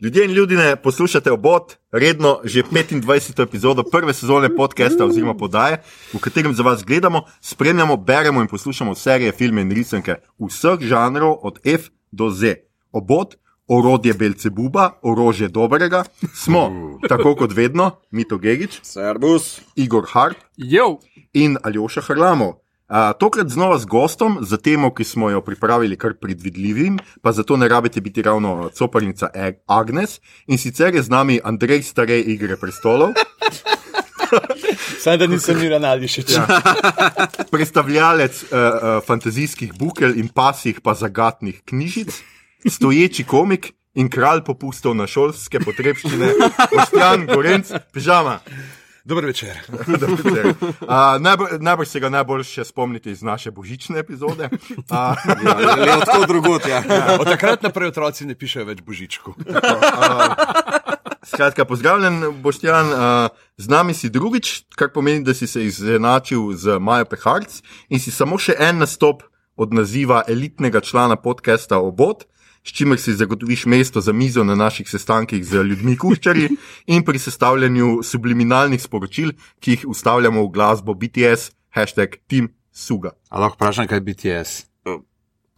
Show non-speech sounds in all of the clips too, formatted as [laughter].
Ljudje in ljudje poslušate obot, redno že 25. epizodo prve sezone podcasta oziroma podaje, v katerem za vas gledamo, spremljamo, beremo in poslušamo serije, filme in risanke vseh žanrov, od F do Z. Obot, orodje Belcebuba, orožje dobrega, smo, tako kot vedno, Mito Gigič, Servus. Igor Harp Jo, in Aljoša Harlamov. Tokrat znova z gostom, za temo, ki smo jo pripravili kar predvidljivim, pa zato ne rabite biti ravno coparnica Ag- Agnes. In sicer je z nami Andrej Starej Igre prestolov, [laughs] Saj da nisem ni Ronaldišič. Ja. [laughs] predstavljalec uh, uh, fantazijskih bukel in pasih pa zagatnih knjižic, stoječi komik in kralj popustov na šolske potrebščine, Ostjan Gorenc, pižama. Dober večer. [laughs] Uh, najbolj, najbolj se ga najbolj še spomnite iz naše božične epizode. Uh, Le odkud drugot, ja. Od takrat naprej otroci ne pišejo več božičku. Skratka, pozdravljen, Boštjan, uh, z nami si drugič, kar pomeni, da si se izenačil z Majo Peharc in si samo še en nastop od naziva elitnega člana podcasta Obot, s čimer si zagotoviš mesto za mizo na naših sestankih z ljudmi kuščari [laughs] in pri sestavljanju subliminalnih sporočil, ki jih ustavljamo v glasbo BTS, hashtag Team Suga. A lahko vprašam, kaj je BTS?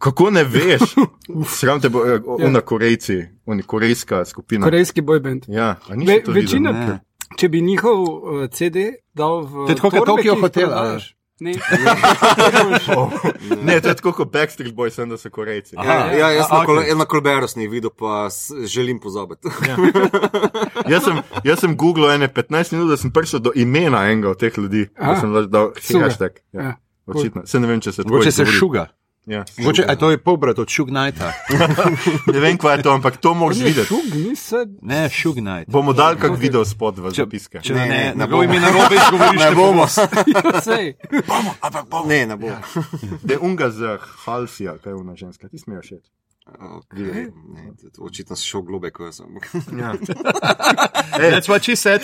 Kako ne veš? [laughs] Sram te bo, eh, ona Korejci, oni korejska skupina. korejski bojband. Ja, nisi Ve, večina, če bi njihov uh, CD dal v. To je tako kot jih Hotel, prodajaš. Ne, [laughs] Ne, to je tako kot Backstreet Boys, sem da so Korejci. Aha. Ja, ja, jaz A, na, kol okej. na Kolberu sem jih videl, pa želim pozabiti. [laughs] Jaz sem, jaz sem googlal ene 15 minut, da sem prišel do imena enega od teh ljudi. Da Aha. sem lahko dal hashtag. Ja. Ja. Očitno. Se ne vem, če se tako Mogoče se šuga. Ja. Mogoče, a to je polbrat od Shug Knighta. [laughs] Ne vem, kaj je to, ampak to moraš videti. šug, niso. Ne, Shug Knight. Bomo dal kak video spod v zapiske. Če ne, Ne, ne, ne ne bomo. bo ime na robe izgovoriš, Ne bomo. [laughs] [laughs] Sej. Ne, ne bom. De unga z Halsija, kaj je ona ženska, ti smejo še. Okay. Ne, to- očitno si šel globe, ko sem. Ja. That's what she said.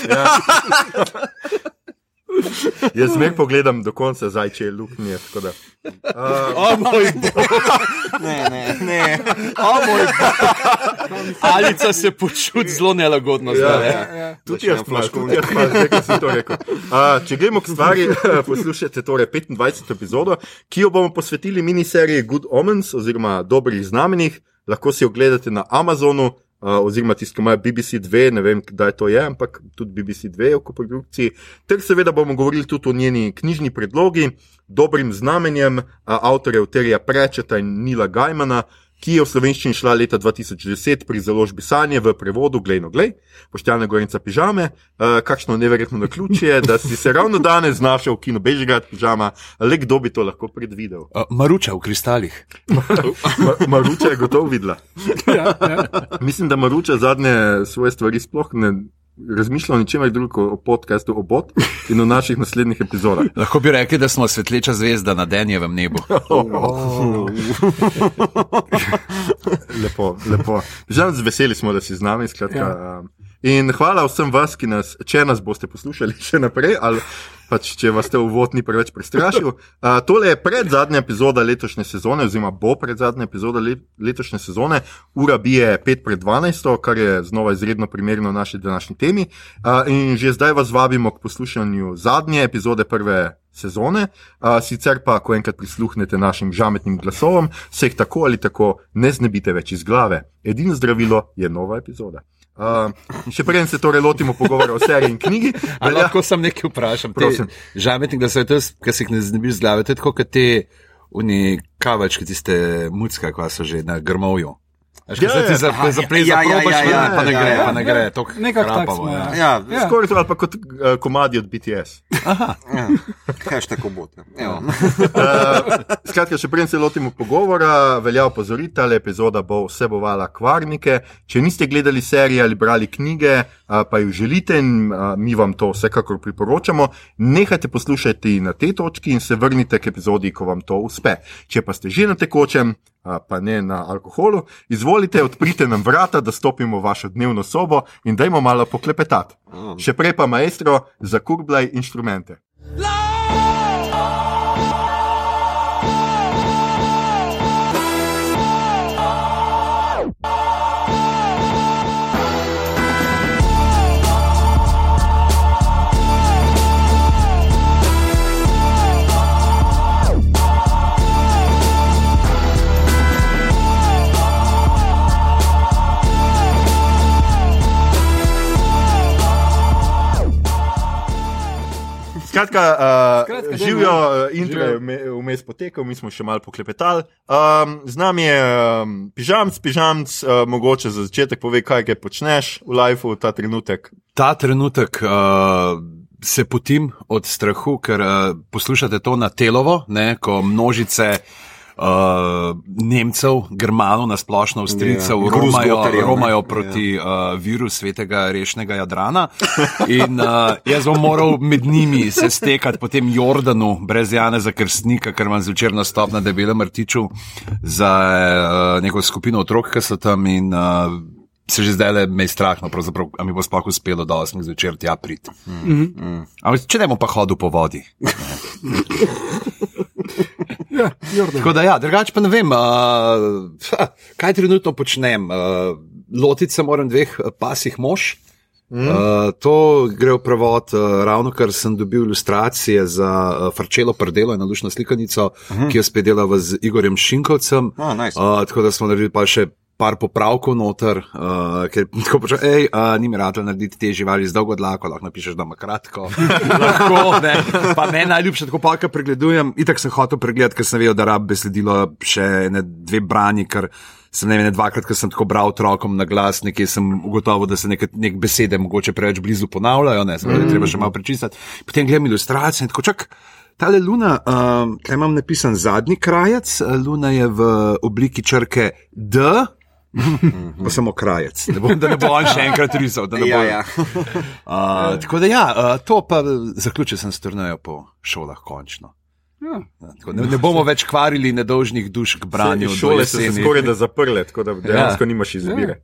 Jaz zmer pogledam do konca zajče luknje. tako da. O moj bog, Ne, ne, ne. o moj bog. Alica se počuti zelo nelagodno zdaj. ne. Tudi jaz plaš, tudi jaz plaš, nekaj sem to rekel. Uh, če gremo k stvari, poslušajte torej 25. epizodo, ki jo bomo posvetili miniseriji Good Omens oziroma Dobrih znamenjih. Lahko si jo gledate na Amazonu. Uh, oziroma, tisti, ki imajo BBC 2, ne vem, kdaj to je, ampak tudi BBC 2 je v koprodukciji. Ter seveda bomo govorili tudi o njeni knjižni predlogi, dobrim znamenjem uh, avtorjev Terija Prečeta in Nila Gajmana, ki je v slovenščini šla leta 2010 pri založbi Sanje v prevodu Glejno Glej, poštjane Gorenca pižame, uh, kakšno neverjetno naključje, da si se ravno danes znašel v kinu Bežigrad pižama, le kdo bi to lahko predvidel. Uh, Maruča v kristalih. Ma, Maruča je gotovo videla. Ja, ja. Mislim, da Maruča zadnje svoje stvari sploh ne razmišlja o ničemer drugem kot o podkastu Obot in o naših naslednjih epizodah. [laughs] Lahko bi rekli, da smo svetleča zvezda na denjevem nebu. [laughs] lepo, lepo. Žal z veseli smo, da si z nami. Skratka, ja. In hvala vsem vas, ki nas, če nas boste poslušali še naprej, ali pač, če vas te uvod ni preveč prestrašil. [laughs] Uh, tole je pred zadnja epizoda letošnje sezone, oziroma bo pred zadnja epizoda le, letošnje sezone. Ura bije 5 pred 12, kar je znova izredno primerno naši današnji temi. Uh, in že zdaj vas vabimo k poslušanju zadnje epizode prve sezone. Uh, sicer pa, ko enkrat prisluhnete našim žametnim glasovom, se jih tako ali tako ne znebite več iz glave. Edino zdravilo je nova epizoda. Uh, še preden se torej lotimo pogovora o seriji in knjigi, Ali velja, lahko sem nekaj vprašam? Prosim. Žametnik, da se to, ki se jih ne znebiš z glave, to je tako, kot te uni kavački, tiste mucka, kva so že na grmovju. Veš, Ja, ja, se ti ja. za, Aha, za plez ja, ja, zaprobaš, ja, ja, pa ne ja, gre, ja. pa ne gre, to Nekako tak krapavo. smo, Ja. ja. Ja, Ja. skoraj to ali pa kot uh, komadi od BTS. ja. [laughs] hashtag obot. Evo. Uh, skratka, še preden se lotimo pogovora, velja opozoriti, da epizoda bo vsebovala kvarnike. Če niste gledali serije ali brali knjige, uh, pa jo želite in uh, mi vam to vsekakor priporočamo, nehajte poslušati na tej točki in se vrnite k epizodi, ko vam to uspe. Če pa ste že na tekočem, pa ne na alkoholu, izvolite, odprite nam vrata, da stopimo v vašo dnevno sobo in dajmo malo poklepetati. Še prej pa maestro, zakurblaj inštrumente. Skratka, uh, Skratka, živijo uh, intro, je vme- vmes potekal, mi smo še malo poklepetali. Um, z nami je um, pižamc, pižamc, uh, mogoče za začetek pove, kaj kaj počneš v lifeu ta trenutek. Ta trenutek uh, se potim od strahu, ker uh, poslušate to na telovo, ne, ko množice. Uh, Nemcev, Germanov, nasplošno Avstrijcev, Ja, yeah. romajo, Gruzgotarjev, ne. romajo proti yeah. uh, viru svetega rešnega Jadrana. [laughs] In uh, jaz bom moral med njimi se stekati po tem Jordanu, brez Janeza Krstnika, ker imam zvečer nastop na Debelem Rtiču za uh, neko skupino otrok, ki so tam in uh, se že zdaj le me je strah, no, pravzaprav, a mi bo sploh uspelo do 8 zvečer tja priti. Mm -hmm. Ampak če ne bom pa hodil po vodi. [laughs] [laughs] Ja, Jordan. Tako da, ja, drugače pa ne vem, uh, kaj trenutno počnem. Uh, lotiti se moram dveh eh, pasih mož. Mm. Uh, to gre v prevod, uh, ravno kar sem dobil ilustracije za uh, Farčelo Prdelo in nalušno slikanico, mm. ki jo spet delava z Igorjem Šinkovcem. Ah, nice. uh, tako da smo naredili pa še par popravkov noter, uh, ker [laughs] tako počne, hej, uh, ni mi rad narediti te živali z dolgo dlako, lahko napišeš, da ima kratko. [laughs] lahko, ne. Pa me najljubše, tako pa, kar pregledujem. Itak sem hotel pregledati, ker sem vedel, da rab besedilo še ne dve brani, ker sem ne vem, ne dvakrat, ker sem tako bral otrokom na glas, nekje sem ugotovil, da se neke, nek besede mogoče preveč blizu ponavljajo, ne, sem, mm. treba še malo prečistiti. Potem gledam ilustracije in tako čak. Tale luna, uh, kaj imam napisan zadnji krajec, luna je v obliki črke D, pa samo krajec. Ne bom, da ne bo on še enkrat risal. da ne bo- Ja, ja. [laughs] Uh, tako da ja, uh, to pa zaključil sem s turnajo po šolah končno. Ja. Ja, tako, ne, ne bomo več kvarili nedolžnih duš k branju. do Šole so se jeseni. skoraj da zaprle, tako da dejansko Ja. nimaš izbire.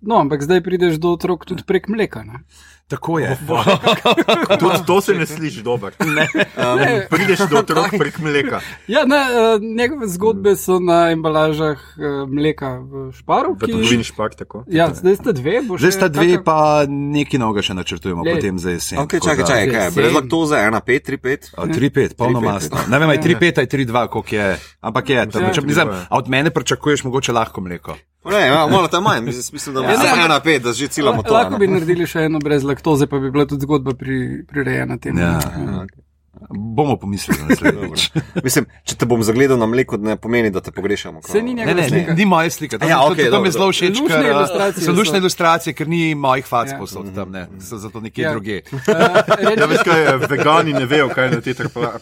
No, ampak zdaj prideš do otrok tudi prek mleka. Ne? Tako je. [laughs] [laughs] Tudi to se ne sliši dobro. [laughs] Um, Ne. Prideš do otrok prek mleka. Ja, ne, uh, njegove zgodbe so na embalažah uh, mleka v Šparu. V trgovini špak tako. Ja, zdaj sta dve. bo Zdaj sta dve, taka- pa nekaj novega še načrtujemo Lej. potem za jesen. Okay, čakaj, čakaj, kaj je? Brez laktoze, 1, 5, 3, 5. A, 3-5, polnomastno. Ne vem, aj 3-5, aj 3-2, koliko je. Ampak je, tam, Ja, če, mislim, 3-2. a od mene pričakuješ mogoče lahko mleko. Ne, ja, malo tam manj, mislim, mislim da Ja, je ampak- 1, 5, da že cilamo to. Lahko bi naredili še eno brez laktoze, pa bi bila tudi zgodba pri, prirejena temu. Ja. Bomo pomislili naslednjič. Mislim, če te bom zagledal na mleko, ne pomeni, da te pogrešamo. Se ni Ne, njegova ne, slika. ni, ni moja slika. To, Ja, to, okej, to, to mi je zelo všeč, Luštne ker a, ilustracije so lušne ilustracije, ker ni mojih fac Ja. posod tam, ne, so zato nekje Ja. druge. Uh, [laughs] Ja, reči, veš kaj, vegani ne vejo, kaj je na teh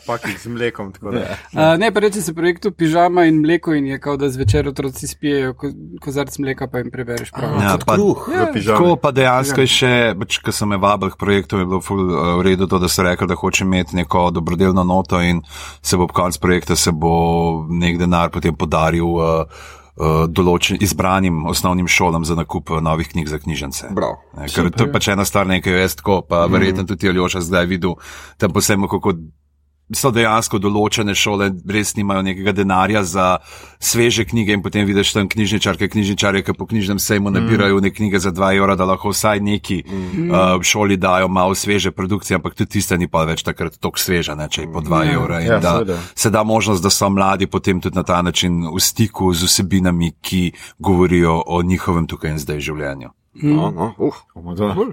pakih z mlekom. tako da. uh, ne, pa reči se projektu pižama in mleko in je kao, da zvečer otroci spijejo ko, kozarc mleka, pa jim prebereš prav. Ja, pa, Kruh. Ja. Tako pa dejansko je še, pač, ko sem me vabil k projektu, je bilo ful, v redu to, da so rekli, da hoče imeti neko dobrodelno noto in se bo ob koncu projekta se bo nek denar potem podaril uh, uh, določen, izbranim osnovnim šolam za nakup uh, novih knjig za. Ne, Ker to je pač ena stvar, nekaj jaz tako, pa verjetno tudi Aljoša zdaj videl, tam posebno kako. So dejansko določene šole, res nimajo nekega denarja za sveže knjige, in potem vidiš tam knjižničarke, knjižničarje, ki po knjižnem sejmu nabirajo ne knjige za 2 evra, da lahko vsaj neki mm. uh, šoli dajo malo sveže produkcije, ampak tudi tiste ni pa več takrat tako sveža, ne, če je po 2 Ja. evra. Ja, da seveda. se da možnost, da so mladi potem tudi na ta način v stiku z vsebinami, ki govorijo o njihovem tukaj in zdaj življenju. No, no, uh.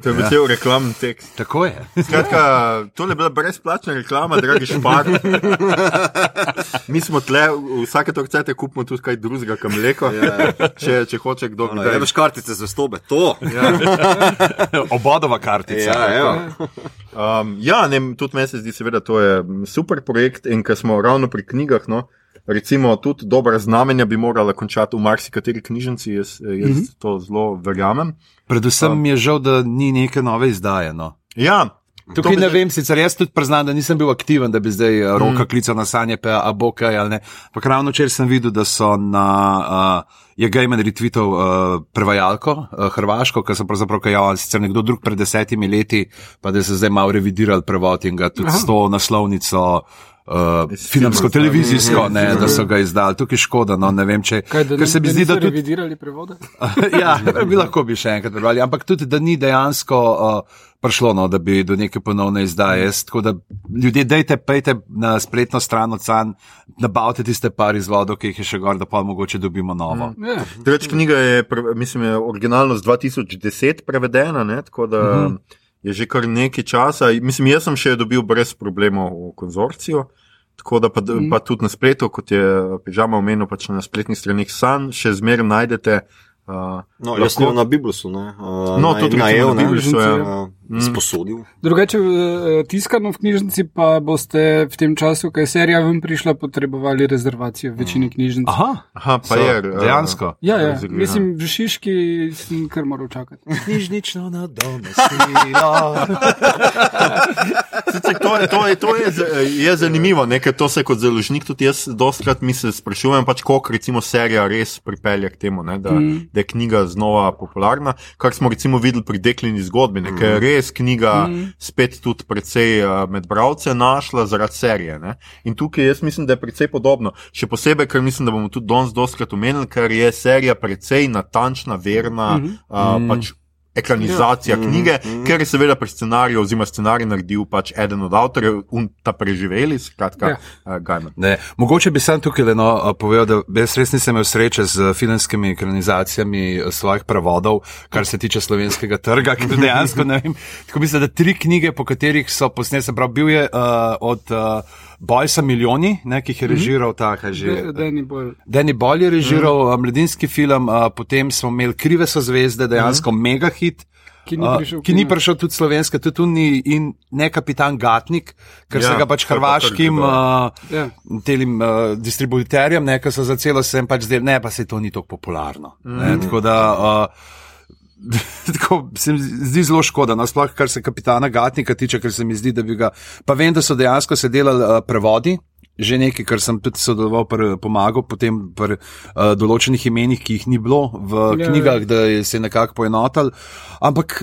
To je bil cel reklamni tekst. Tako je. Skratka, to je bila brezplačna reklama, dragi špar. [laughs] Mi smo tle, vsake to chcete, kupimo tudi kaj drugega, kam mleko, če, če hoče kdo. No. Ješ kartice za stobe, to. [laughs] Obodova kartica. Ja, evo. Um, ja, ne, tudi meni se zdi, seveda, to je super projekt. In ker smo ravno pri knjigah, no, recimo, tudi dobra znamenja bi morala končati v marsikateri knjižnici, jaz, jaz mm -hmm. to zelo verjamem. Predvsem mi je žal, da ni neke nove izdaje. No. Ja, Tukaj ne zdaj- vem, sicer jaz tudi priznam, da nisem bil aktiven, da bi zdaj mm. roka klical na sanje, pa bo kaj ali ne. Pa ravno včeraj sem videl, da so na. Uh, Je Gejman retweetal uh, prevajalko, uh, Hrvaško, ki so pravzaprav kajali, sicer nekdo drug pred desetimi leti, pa da so zdaj malo revidirali prevod in ga tudi Aha. s to naslovnico. Uh, Iz filmsko, televizijsko, ne, da so ga izdali. Tukaj je škoda, no, ne vem, če. Kaj, da, ker se mi zdi, da tudi. revidirali prevode? [laughs] ja, bi lahko bi še enkrat prebrali, ampak tudi, da ni dejansko uh, prišlo, no, da bi do neke ponovne izdaje. Jaz, tako da ljudje, dejte, pejte na spletno stran ocan, nabavite tiste par izvodov, ki jih je še gor, da pa mogoče dobimo novo. Mm. Ja. Drugač, knjiga je, mislim, je originalno z 2010 prevedena, ne, tako da. Mm -hmm. Je že kar nekaj časa. Mislim, jaz sem še dobil brez problemov v konzorciju. Tako da pa, mm. pa tudi na spletu, kot je Pižama omenil, pač na spletnih straneh San, še zmeraj najdete. Uh, No, jaz sem na Biblusu, ne? Uh, No, na, tudi na EU, na ne? Biblusu, ja. Uh, sposodil. Drugače, eh, tiskano v knjižnici pa boste v tem času, ko je serija ven prišla, potrebovali rezervacijo v večini knjižnic. Aha, Aha, pa so, je. uh, dejansko. Ja, ja. rezervirano. Mislim, v Šiški sem kar moral čakati. Knjižnično na domestilo. [laughs] Sicer to, je, to, je, to je, je zanimivo, ne, ker to se kot založnik tudi jaz dostkrat mi se sprašujem, pač koliko recimo serija res pripelje k temu, ne, da, mm. da je knjiga znova popularna, kar smo recimo videli pri Deklini zgodbi, ne, ker je res knjiga mm. spet tudi precej uh, med bralce našla zaradi serije. Ne. In tukaj jaz mislim, da je precej podobno. Še posebej, ker mislim, da bomo tudi danes dostkrat omenili, ker je serija precej natančna, verna, mm -hmm. uh, pač ekranizacija ja. knjige, mm -hmm. ker je seveda pri scenariju oziroma scenarij naredil pač eden od avtorjev, un ta preživeli, skratka, Ja. uh, Gajman. Ne, mogoče bi sam tukaj le no, a, povedal, da jaz res nisem imel sreče z filmskimi ekranizacijami a, svojih prevodov, kar se tiče slovenskega trga, [laughs] ker dejansko ne vem. Tako mislim, da tri knjige, po katerih so posnete, se pravi, bil je uh, od uh, Bojsa Milijoni, ne, ki jih je režiral ta, kaj že. Da, da ni bolj. Danny Boyle je režiral mm. mladinski film, uh, potem smo imeli Krive so zvezde, dejansko mm. mega hit. Ki ni Uh, prišel ki ni prišel tudi slovenska, tudi tu ni in ne kapitan Gatnik, ker ja, se ga pač pa hrvaškim dobro. uh, Ja. telim uh, distributerjem, ne, ki so za celo sem pač zdaj, ne, pa se to ni tako popularno. Mm. Ne, tako da. Uh, [laughs] Tako se mi zdi zelo škoda, no, sploh kar se kapitana Gatnika tiče, ker se mi zdi, da bi ga. Pa vem, da so dejansko se delali uh, prevodi, že nekaj, kar sem tudi sodeloval, pri, pomagal potem pri uh, določenih imenih, ki jih ni bilo v Ja, ja, knjigah, da je se je nekako poenotal. Ampak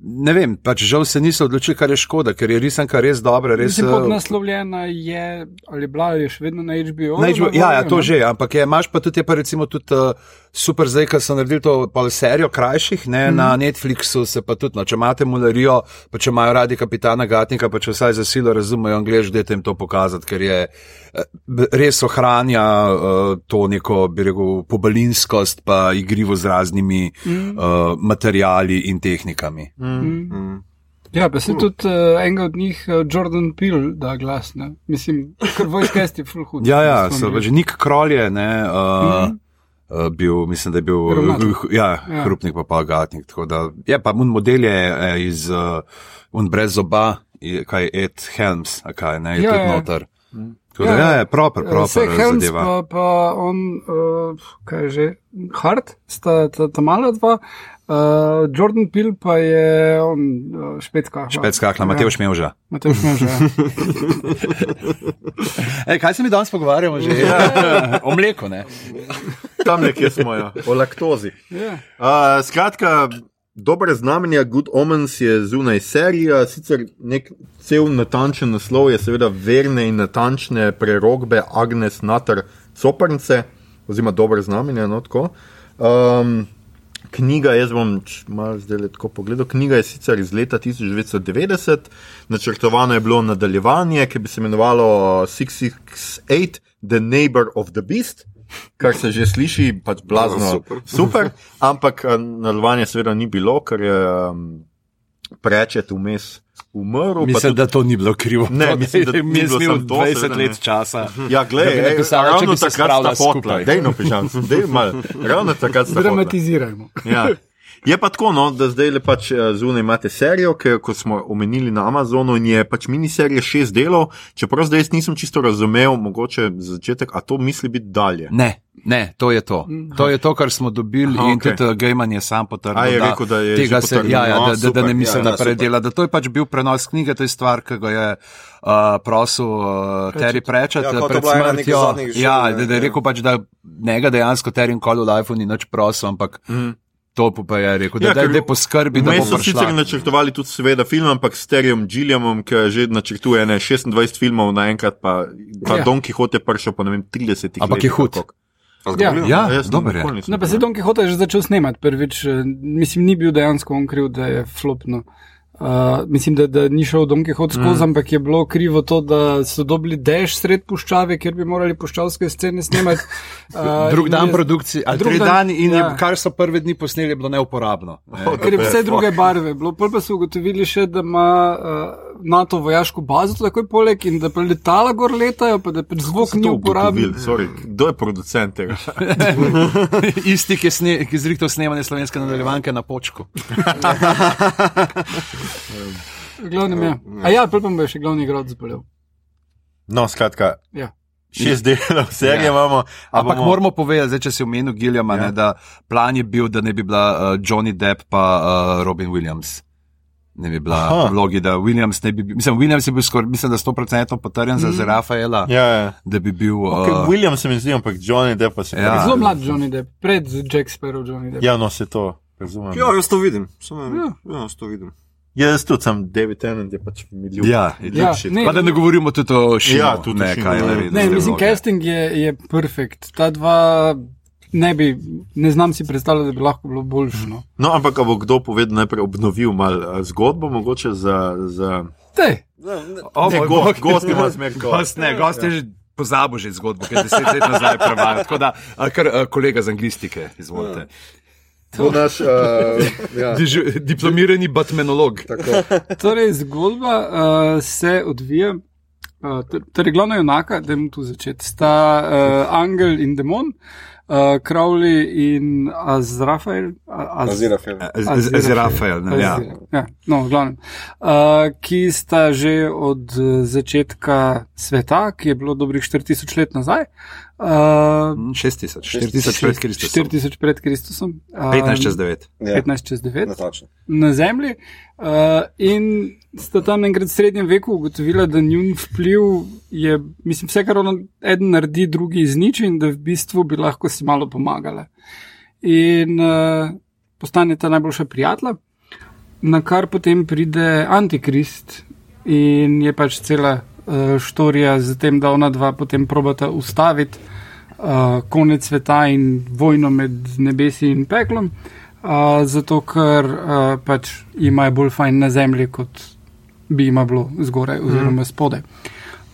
ne vem, pač žal se niso odločili, kar je škoda, ker je risanka res dobra. Res, Mislim, eh, podnaslovljena je, ali bila je še vedno na HBO. Na HBO, ja, ja, to ne? že, ampak je, imaš pa tudi, je pa recimo tudi uh, super zdaj, ker so naredili to serijo krajših, ne, mm. na Netflixu se pa tudi, no, če imate mularijo, pa če imajo radi kapitana Gatnika, pa če vsaj za silo razumejo angliš, dajte jim to pokazati, ker je eh, res ohranja uh, to neko, bi rekel, pobalinskost, pa igrivo z raznimi mm. uh, materijali in tehnikami. Mm. Ja, pa se tudi uh, enega od njih, uh, Jordan Peele, da glas. Ne? Mislim, ker vojskest je full hud. Ja, ja, so pač Nik Krolje, ne. Uh, Uh, bil, mislim, da je bil uh, ja, Ja. ja. hrupnik, pa pa gatnik. Da, je pa un model je eh, iz uh, un brez zoba, kaj je Ed Helms, kaj ne, je Ja, ja, tudi ja. noter. Tako da, ja, je proper, Vse proper Helms zadeva. pa, pa on, uh, kaj že, Hart, sta ta, ta mala dva. Uh, Jordan Peele pa je on, uh, špetska. Špet skakla, Mateo Šmevža. Matej Šmevža. ja. [laughs] Ej, kaj se mi danes pogovarjamo že? Ja. o mleku, ne? Tam nekje smo, ja, o laktozi. Ja. Uh, skratka, dobre znamenja, Good Omens je zunaj serija, sicer nek cel natančen naslov je seveda verne in natančne prerogbe Agnes Natar Coprnce, oziroma dobre znamenja. No, tako. um, knjiga, jaz bom malo zdaj tako pogledal, knjiga je sicer iz leta 1990, načrtovano je bilo nadaljevanje, ki bi se imenovalo 668 The Neighbor of the Beast. Kar se že sliši, pač blazno Ja, [laughs] super. super, ampak eh, nadaljevanja seveda ni bilo, ker je um, prečet vmes umrl. pa Mislim, tudi- da to ni bilo krivo. Ne, [laughs] mislim, da mi ni bilo smo samo to, 20 seveda ne. let časa. Ja, Da gledaj, če ravno bi se takrat sta hotla, skupaj. dej no pižam, dej mal, ravno takrat sta hotla. Dramatizirajmo. Ja. Je pa tako, no, da zdaj le pač eh, zunaj imate serijo, ki jo smo omenili na Amazonu in je pač miniserija šest delov, čeprav zdaj jaz nisem čisto razumel, mogoče za začetek, a to misli biti dalje. Ne, ne, to je to. To je to, kar smo dobili Aha, in okej. tudi uh, Gaiman je sam potrdil. Je rekel, da je tega se, ja, ja, No, da, da, da super, ne misli ja, ja, naprej super. dela. Da to je pač bil prenos knjige, to je stvar, ki ga je uh, prosil uh, Terry Prečet Ja, ja, pred smrtjo. Ja, da, da je ja. rekel pač, da njega dejansko Terry Call of Life ni nič prosil, ampak mm. To pa je rekel, da Ja, ja, daj poskrbi, da bo so sicer prišla. načrtovali tudi seveda film, ampak s Terjem Gilliamom, ki že načrtuje ne 26 filmov naenkrat, pa, pa Ja. ja. Don Quixote je prišel po ne vem 30 Ampak je hud. ali koliko. A zgodovina? Ja, Jaz sem dober je. No, pa se. Don Quixote je že začel snemati prvič, eh, mislim, ni bil dejansko on kriv, da je flopno. Uh, mislim, da, da ni šel Don Quixote skozi, mm. ampak je bilo krivo to, da so dobili dež sred puščave, kjer bi morali puščavske scene snemati. [laughs] Uh, Drug dan je- produkcije, ali drug dan- dani, in ja. je, kar so prve dni posneli, je bilo neuporabno. [laughs] Ne. Ker je vse druge barve. Bilo, pol pa so ugotovili še, da ima uh, NATO vojaško bazo takoj poleg in da pa letala gor letajo, pa da zvok ni? Sorry, Kdo je producent tega? [laughs] Isti, ki je, sne, ki je zrihtal snemanje slovenske nadaljevanke na počku. [laughs] Glavnem je. A ja, pol pa me je še glavni igralec zbolel. No, skratka, Ja. šest delov serije Ja. imamo. a Ampak bomo- moramo povedati, zdaj, če si omenil Giljama, ja. da plan je bil, da ne bi bila uh, Johnny Depp pa uh, Robin Williams. Ne bi bila Aha. vlogi, da Williams ne bi bil. Mislim, Williams je bil skoraj, mislim, da 100% potrjen za, za Rafaela, Ja, ja. da bi bil. Uh, Okay, William se mi zdi, ampak Johnny Depp pa se mi Ja. Zelo mlad Johnny Depp, pred Jack Sparrow Johnny Depp. Ja, no, se to razumem. Ja, jaz to vidim. Samo, Ja. ja. jaz to vidim. Jaz tudi sem David Tennant, je pač milijard. ja, Ja, ja ne, pa da ne govorimo tudi o Šinu. Ja, tudi o ne, Shinu, kaj je ja. Ne, z te mislim, casting je, je perfekt. Ta dva ne bi, ne znam si predstavljati, da bi lahko bilo boljše. No. No, ampak a bo kdo povedal najprej obnovil malo zgodbo, mogoče za. za... Tej, O, Ne, go- gost ima zmer gost. Gost, ne, gost je že pozabil že zgodbo, ki je deset let nazaj prevajal. Tako da, kar kolega z anglistike, izvolite. To naš. Uh, ja. [laughs] Dižu, diplomirani batmenolog. torej, zgodba uh, se odvija. Uh, torej, glavna junaka, da jim tu začeti, sta uh, Angel in Demon, uh, Crowley in Azrafael. Az, Azirafel. Z Rafael, ne, ja. Ja, no, glavnem. Uh, ki sta že od začetka sveta, ki je bilo dobrih 4000 let nazaj. Uh, 6000, 4000 pred Kristusom. 4000 pred Kristusom. Uh, 15 čez 9. Ja, 15 čez 9 natančno. na Zemlji. Uh, in sta tam enkrat v srednjem veku ugotovila, da njun vpliv je, mislim, vse, kar ono eden naredi, drugi izniči in da v bistvu bi lahko si malo pomagala. In uh, postaneta najboljša prijatelja, na kar potem pride Antikrist in je pač cela uh, štorija z tem, da ona dva potem probata ustaviti uh, konec sveta in vojno med nebesi in peklom, uh, zato ker uh, pač jima je bolj fajn na zemlji, kot bi jima bilo zgoraj oziroma spodaj.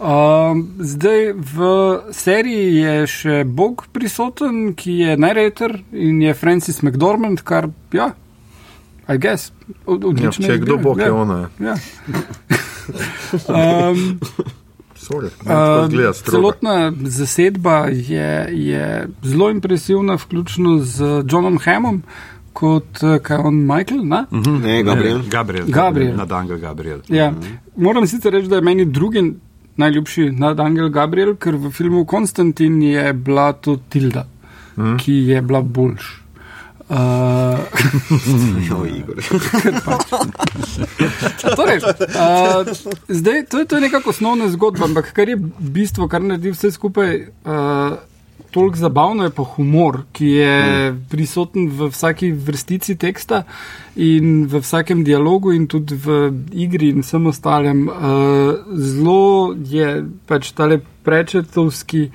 Um, zdaj v seriji je še Bog prisoten, ki je narrator in je Francis McDormand, kar, ja, I guess, od, Ja, odlično. če je kdo bog, ja. je ona. Ja. [laughs] um, Sorry, Um, gleda strogo. celotna zasedba je, je zelo impresivna, vključno z Johnom Hamom kot eh, kaj on Michael. Ne? Ne, Gabriel. Gabriel. Gabriel. Nadangel Gabriel. Ja. Moram sicer reči, da je meni drugi najljubši nad Angel Gabriel, ker v filmu Konstantin je bila to Tilda, mm. ki je bila boljša. Uh. [laughs] [laughs] Torej, uh, zdaj, to, je, to je nekako osnovna zgodba, ampak kar je bistvo, kar naredi vse skupaj uh, toliko zabavno, je pa humor, ki je mm. prisoten v vsaki vrstici teksta in v vsakem dialogu in tudi v igri in vsem ostalem. Uh, zelo je pač tale prečetovski.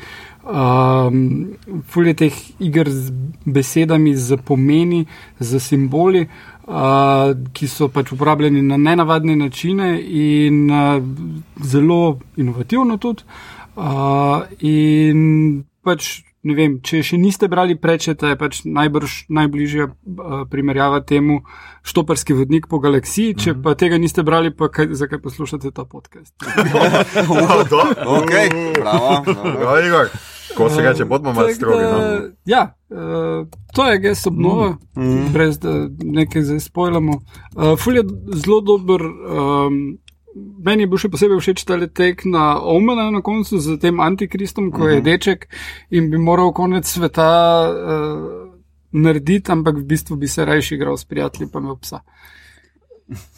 Um, Fulje teh iger z besedami, z pomeni, z simboli, uh, ki so pač uporabljeni na nenavadne načine in uh, zelo inovativno tudi. Uh, in pač, ne vem, če še niste brali prečeta, je pač najbrž najbližja uh, primerjava temu štoparski vodnik po galaksiji. Če pa tega niste brali, pa kaj, zakaj poslušate ta podcast? [laughs] Ok, bravo. bravo. Ko se reče, bodimo malo strogi. da, No. Ja, uh, to je gest obnova, mm. brez da nekaj zdaj spojljamo. Uh, Ful je zelo dober. Um, Meni je bil še posebej všeč ta letek na Omena na koncu z tem antikristom, ko je deček in bi moral konec sveta uh, narediti, ampak v bistvu bi se rajši igral s prijatelji, pa me psa.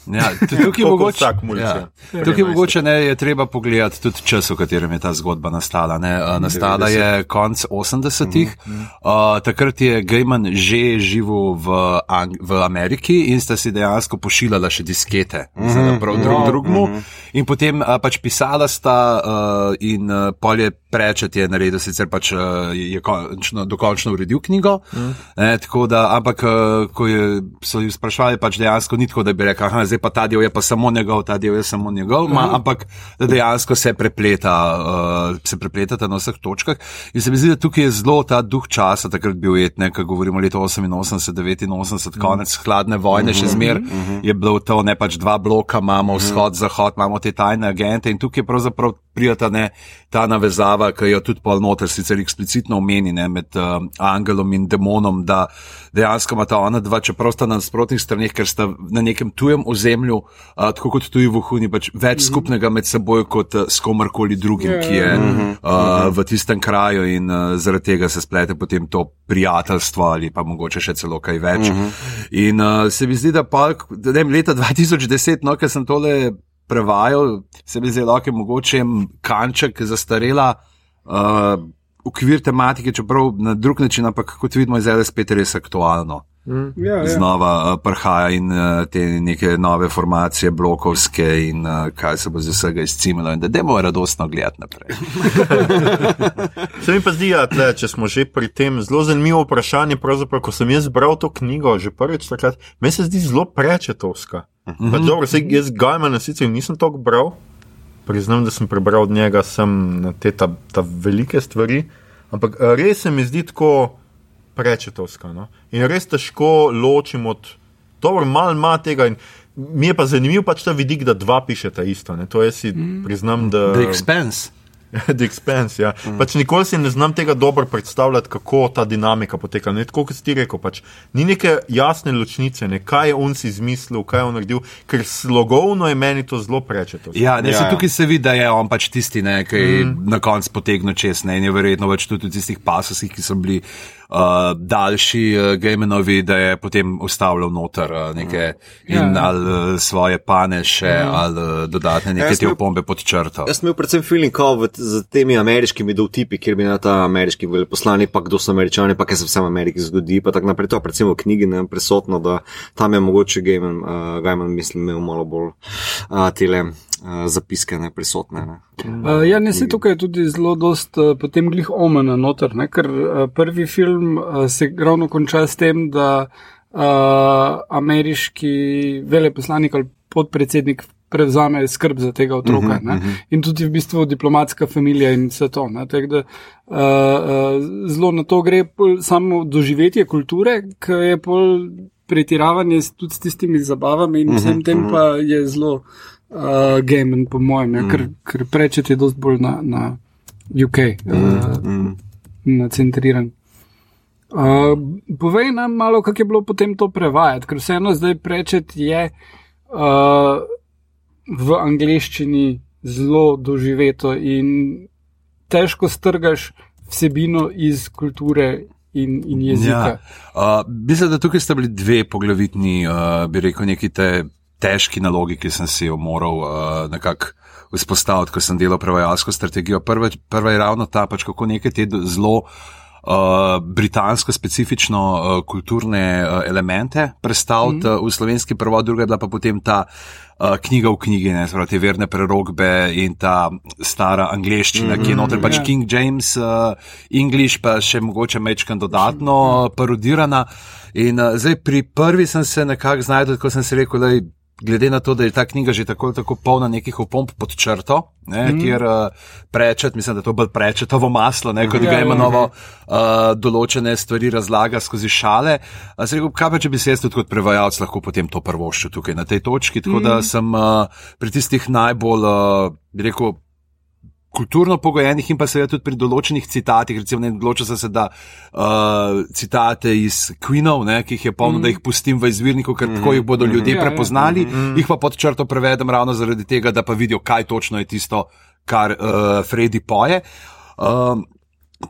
Ja, [laughs] tudi tukaj Tako kot mogoče, ja. ja. tukaj mogoče ne, je treba pogledati tudi čas, v katerem je ta zgodba nastala. Ne. Uh, Nastala je konc 80-ih, uh, takrat je Gaiman že živel v, Ang v Ameriki in sta si dejansko pošiljala še diskete za prav drug drugmu. In potem uh, pač pisala sta uh, in uh, pol je prečet je naredil, sicer pač uh, je končno, dokončno uredil knjigo. Ne, tako da, ampak uh, ko je, so jo sprašvali, pač dejansko ni tako, da bi rekel, aha, zdaj pa ta del je pa samo njegov, ta del je samo njegov, ma, ampak da dejansko se prepleta, uh, se prepletata na vseh točkah. In se mi zdi, da tukaj je zelo ta duh časa, takrat bil etne, ko govorimo leto 88, 89, konec hladne vojne, še zmer je bilo to, ne pač dva bloka, imamo vzhod, zahod, imamo te tajne agente in tukaj pravzaprav prijata ne ta navezava, ki jo tudi pol noter sicer eksplicitno omeni ne, med uh, angelom in demonom, da dejansko imata ona dva, čeprav sta na nasprotnih straneh, ker sta na nekem tujem ozemlju, uh, tako kot tuji vohuni, pač več skupnega med seboj kot uh, s komarkoli drugim, ki je uh, v tistem kraju in uh, zaradi tega se splete potem to prijateljstvo ali pa mogoče še celo kaj več. In uh, se mi zdi, da pa da, ne, vem, leta 2010, no, ker sem tole prevajal, se mi zdi, da je mogoče kanček zastarela. Uh, Ukvir tematike, čeprav na drug način, ampak kot vidimo, je zdaj spet res aktualno. Ja, ja. Znova uh, prihaja in uh, te neke nove formacije, blokovske in uh, kaj se bo z vsega izcimilo, in da demo radostno gledati naprej. [laughs] Se mi pa zdi, da tle, če smo že pri tem, zelo zanimivo vprašanje. Ko sem jaz bral to knjigo, že prvič takrat, meni se zdi zelo prečetovska. Mm -hmm. dobro, sej, jaz Gajmana sicer nisem toliko bral, priznam, da sem prebral od njega sem na te ta, ta velike stvari, ampak eh, res se mi zdi tako prečetovska. No? In res težko ločim od. Dobro, malo ima tega. In mi je pa zanimiv pač ta vidik, da dva pišeta isto. Ne? To jaz si mm. priznam, da. The Expense. [laughs] The Expense, ja. Mm. Pač nikoli si ne znam tega dobro predstavljati, kako ta dinamika poteka. Ne, tako kot si ti rekel, pač, ni neke jasne ločnice, ne, kaj je on si izmislil, kaj je on naredil, ker slogovno je meni to zelo prečeto. Ja, ne, Ja, ja, ja. tukaj se vidi, da je on pač tisti, ne, ki mm. na koncu potegne čez. Ne, in je verjetno več tudi v tistih pasosih, ki so bili uh, daljši, uh, Gamenovi, da je potem ustavljal noter uh, neke in Ja. ali uh, svoje paneše, ja. ali uh, dodatne neke jaz te opombe pod črto. Jaz sem imel predvsem feeling, kot z temi ameriškimi dovtipi, kjer bi na ta ameriški veleposlani, pa kdo so američani, pa kaj se vse v Ameriki zgodi, pa tako naprej. To je predvsem v knjigi ne, prisotno, da tam je mogoče Gaiman, uh, Gaiman mislim, imel malo bolj uh, tele uh, zapiske ne, prisotne. Ne. Uh, ja, ne se tukaj je tudi zelo dost uh, potem glih omena noter, ne? ker uh, prvi film uh, se ravno konča s tem, da uh, ameriški veleposlanik ali podpredsednik prevzame skrb za tega otroka. Uh -huh, uh -huh. In tudi v bistvu diplomatska familija in vse to. ne. Tako da, Uh, uh, zelo na to gre pol samo doživetje kulture, ki je pol pretiravanje tudi s tistimi zabavami in vsem tem pa je zelo uh, gamen, po mojem, ja, ker, ker prečet je dosti bolj na, na UK, uh, nacentriran. Uh, povej nam malo, kako je bilo potem to prevajati, ker vseeno zdaj prečet je uh, v angleščini zelo doživeto in težko strgaš vsebino iz kulture in, in jezika. Ja. Uh, mislim, da tukaj sta bili dve poglavitni, uh, bi rekel, neki te težki nalogi, ki sem si jo moral uh, nekako vzpostaviti, ko sem delal prevajalsko strategijo. Prva, prva je ravno ta, pač kako neke te zelo. Uh, britansko specifično uh, kulturne uh, elemente predstaviti mm. uh, v slovenski prevod, druga je bila pa potem ta uh, knjiga v knjigi, ne, pravi, te verne prerogbe in ta stara angleščina, mm. ki je noter pač Ja. King James, uh, English, pa še mogoče mečkan dodatno uh, parodirana. In uh, zdaj pri prvi sem se nekako znašel, ko sem si rekel, da glede na to, da je ta knjiga že tako ali tako polna nekih opomb pod črto, ne, mm. kjer uh, prečet, mislim, da je to bolj prečetovo maslo, ne, kot Ja, ga ja, imenoval, uh, določene stvari razlaga skozi šale. Uh, rekel, kaj pa če bi se jaz tudi kot prevajalec lahko potem to prvoščil tukaj na tej točki, tako mm. da sem uh, pri tistih najbolj, uh, rekel, kulturno pogojenih in pa seveda tudi pri določenih citatih. Recimo, ne odločil sem se, da uh, citate iz Queenov, ne, ki jih je polno, mm. da jih pustim v izvirniku, ker mm. tako jih bodo ljudje Ja, ja. prepoznali, mm. jih pa pod črto prevedem ravno zaradi tega, da pa vidijo, kaj točno je tisto, kar uh, Freddy poje. Um,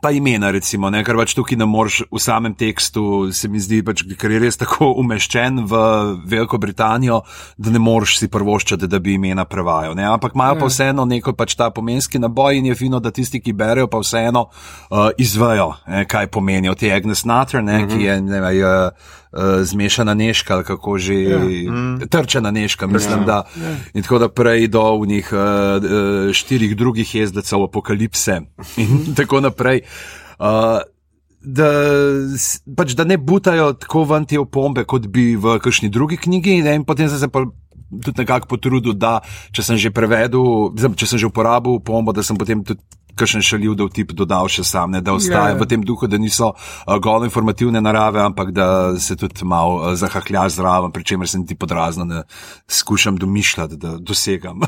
Pa imena, recimo, ne, ker pač tukaj ne moreš v samem tekstu, se mi zdi, pač, ker je res tako umeščen v Veliko Britanijo, da ne moreš si prvoščati, da bi imena prevajal. Ne. Ampak imajo pa vseeno neko pač ta pomenski naboj in je fino, da tisti, ki berejo, pa vseeno uh, izvejo, ne, kaj pomenijo. Te Agnes Nutter, ne, ki je ne, uh, uh, zmešana neška ali kako že, ja. trčena neška, mislim, ja. da. [laughs] In tako naprej do unih uh, štirih drugih jezdecev apokalipse in tako naprej. Uh, da, pač, da ne butajo tako ven te opombe, kot bi v kakšni drugi knjigi. Ne, in potem sem se pa tudi nekako potrudil, da če sem že prevedel, če sem že uporabil pombo, da sem potem tudi. Kakšen šaljiv, da v tip dodal še sam, ne, da ostaje Ja, ja. v tem duhu, da niso uh, golo informativne narave, ampak da se tudi malo uh, zahaklja zraven, pri čemer sem ti podrazno ne skušam domišljati, da dosegam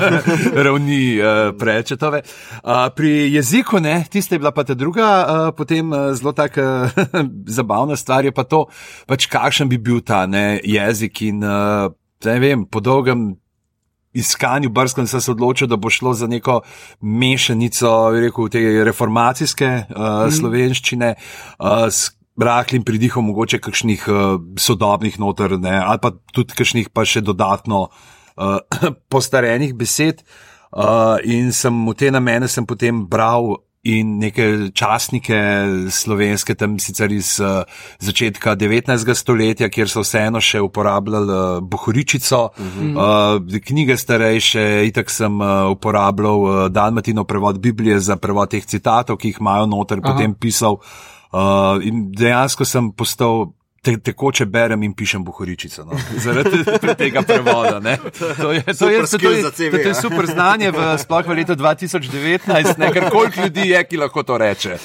[laughs] ravni uh, prečetove. Uh, pri jeziku, ne, tiste je bila pa ta druga, uh, potem uh, zelo taka [laughs] zabavna stvar je pa to, pač kakšen bi bil ta ne, jezik in uh, ne vem, po dolgem iskanju brskem sem se odločil, da bo šlo za neko mešanico, rekel, te reformacijske uh, mm. slovenščine. Uh, Rahlim pridihom, mogoče kakšnih uh, sodobnih noter, ne, ali pa tudi kakšnih pa še dodatno uh, [clears throat] postarenih besed. Uh, in sem v te namene sem potem bral in neke časnike slovenske, tam sicer iz uh, začetka 19. stoletja, kjer so vseeno še uporabljali uh, bohoričico, uh -huh. uh, knjige starejše, itak sem uh, uporabljal uh, Dalmatino prevod Biblije za prevod teh citatov, ki jih imajo noter, Aha. potem pisal. Uh, in dejansko sem postal. Te, tekoče berem in pišem bohoričico. No. Zaradi [laughs] tega prevoda. Ne. To je, to, je, Super to, je, za CV, to, to je ja. super znanje, v, sploh v letu 2019, ne, ker koliko ljudi je, ki lahko to reče.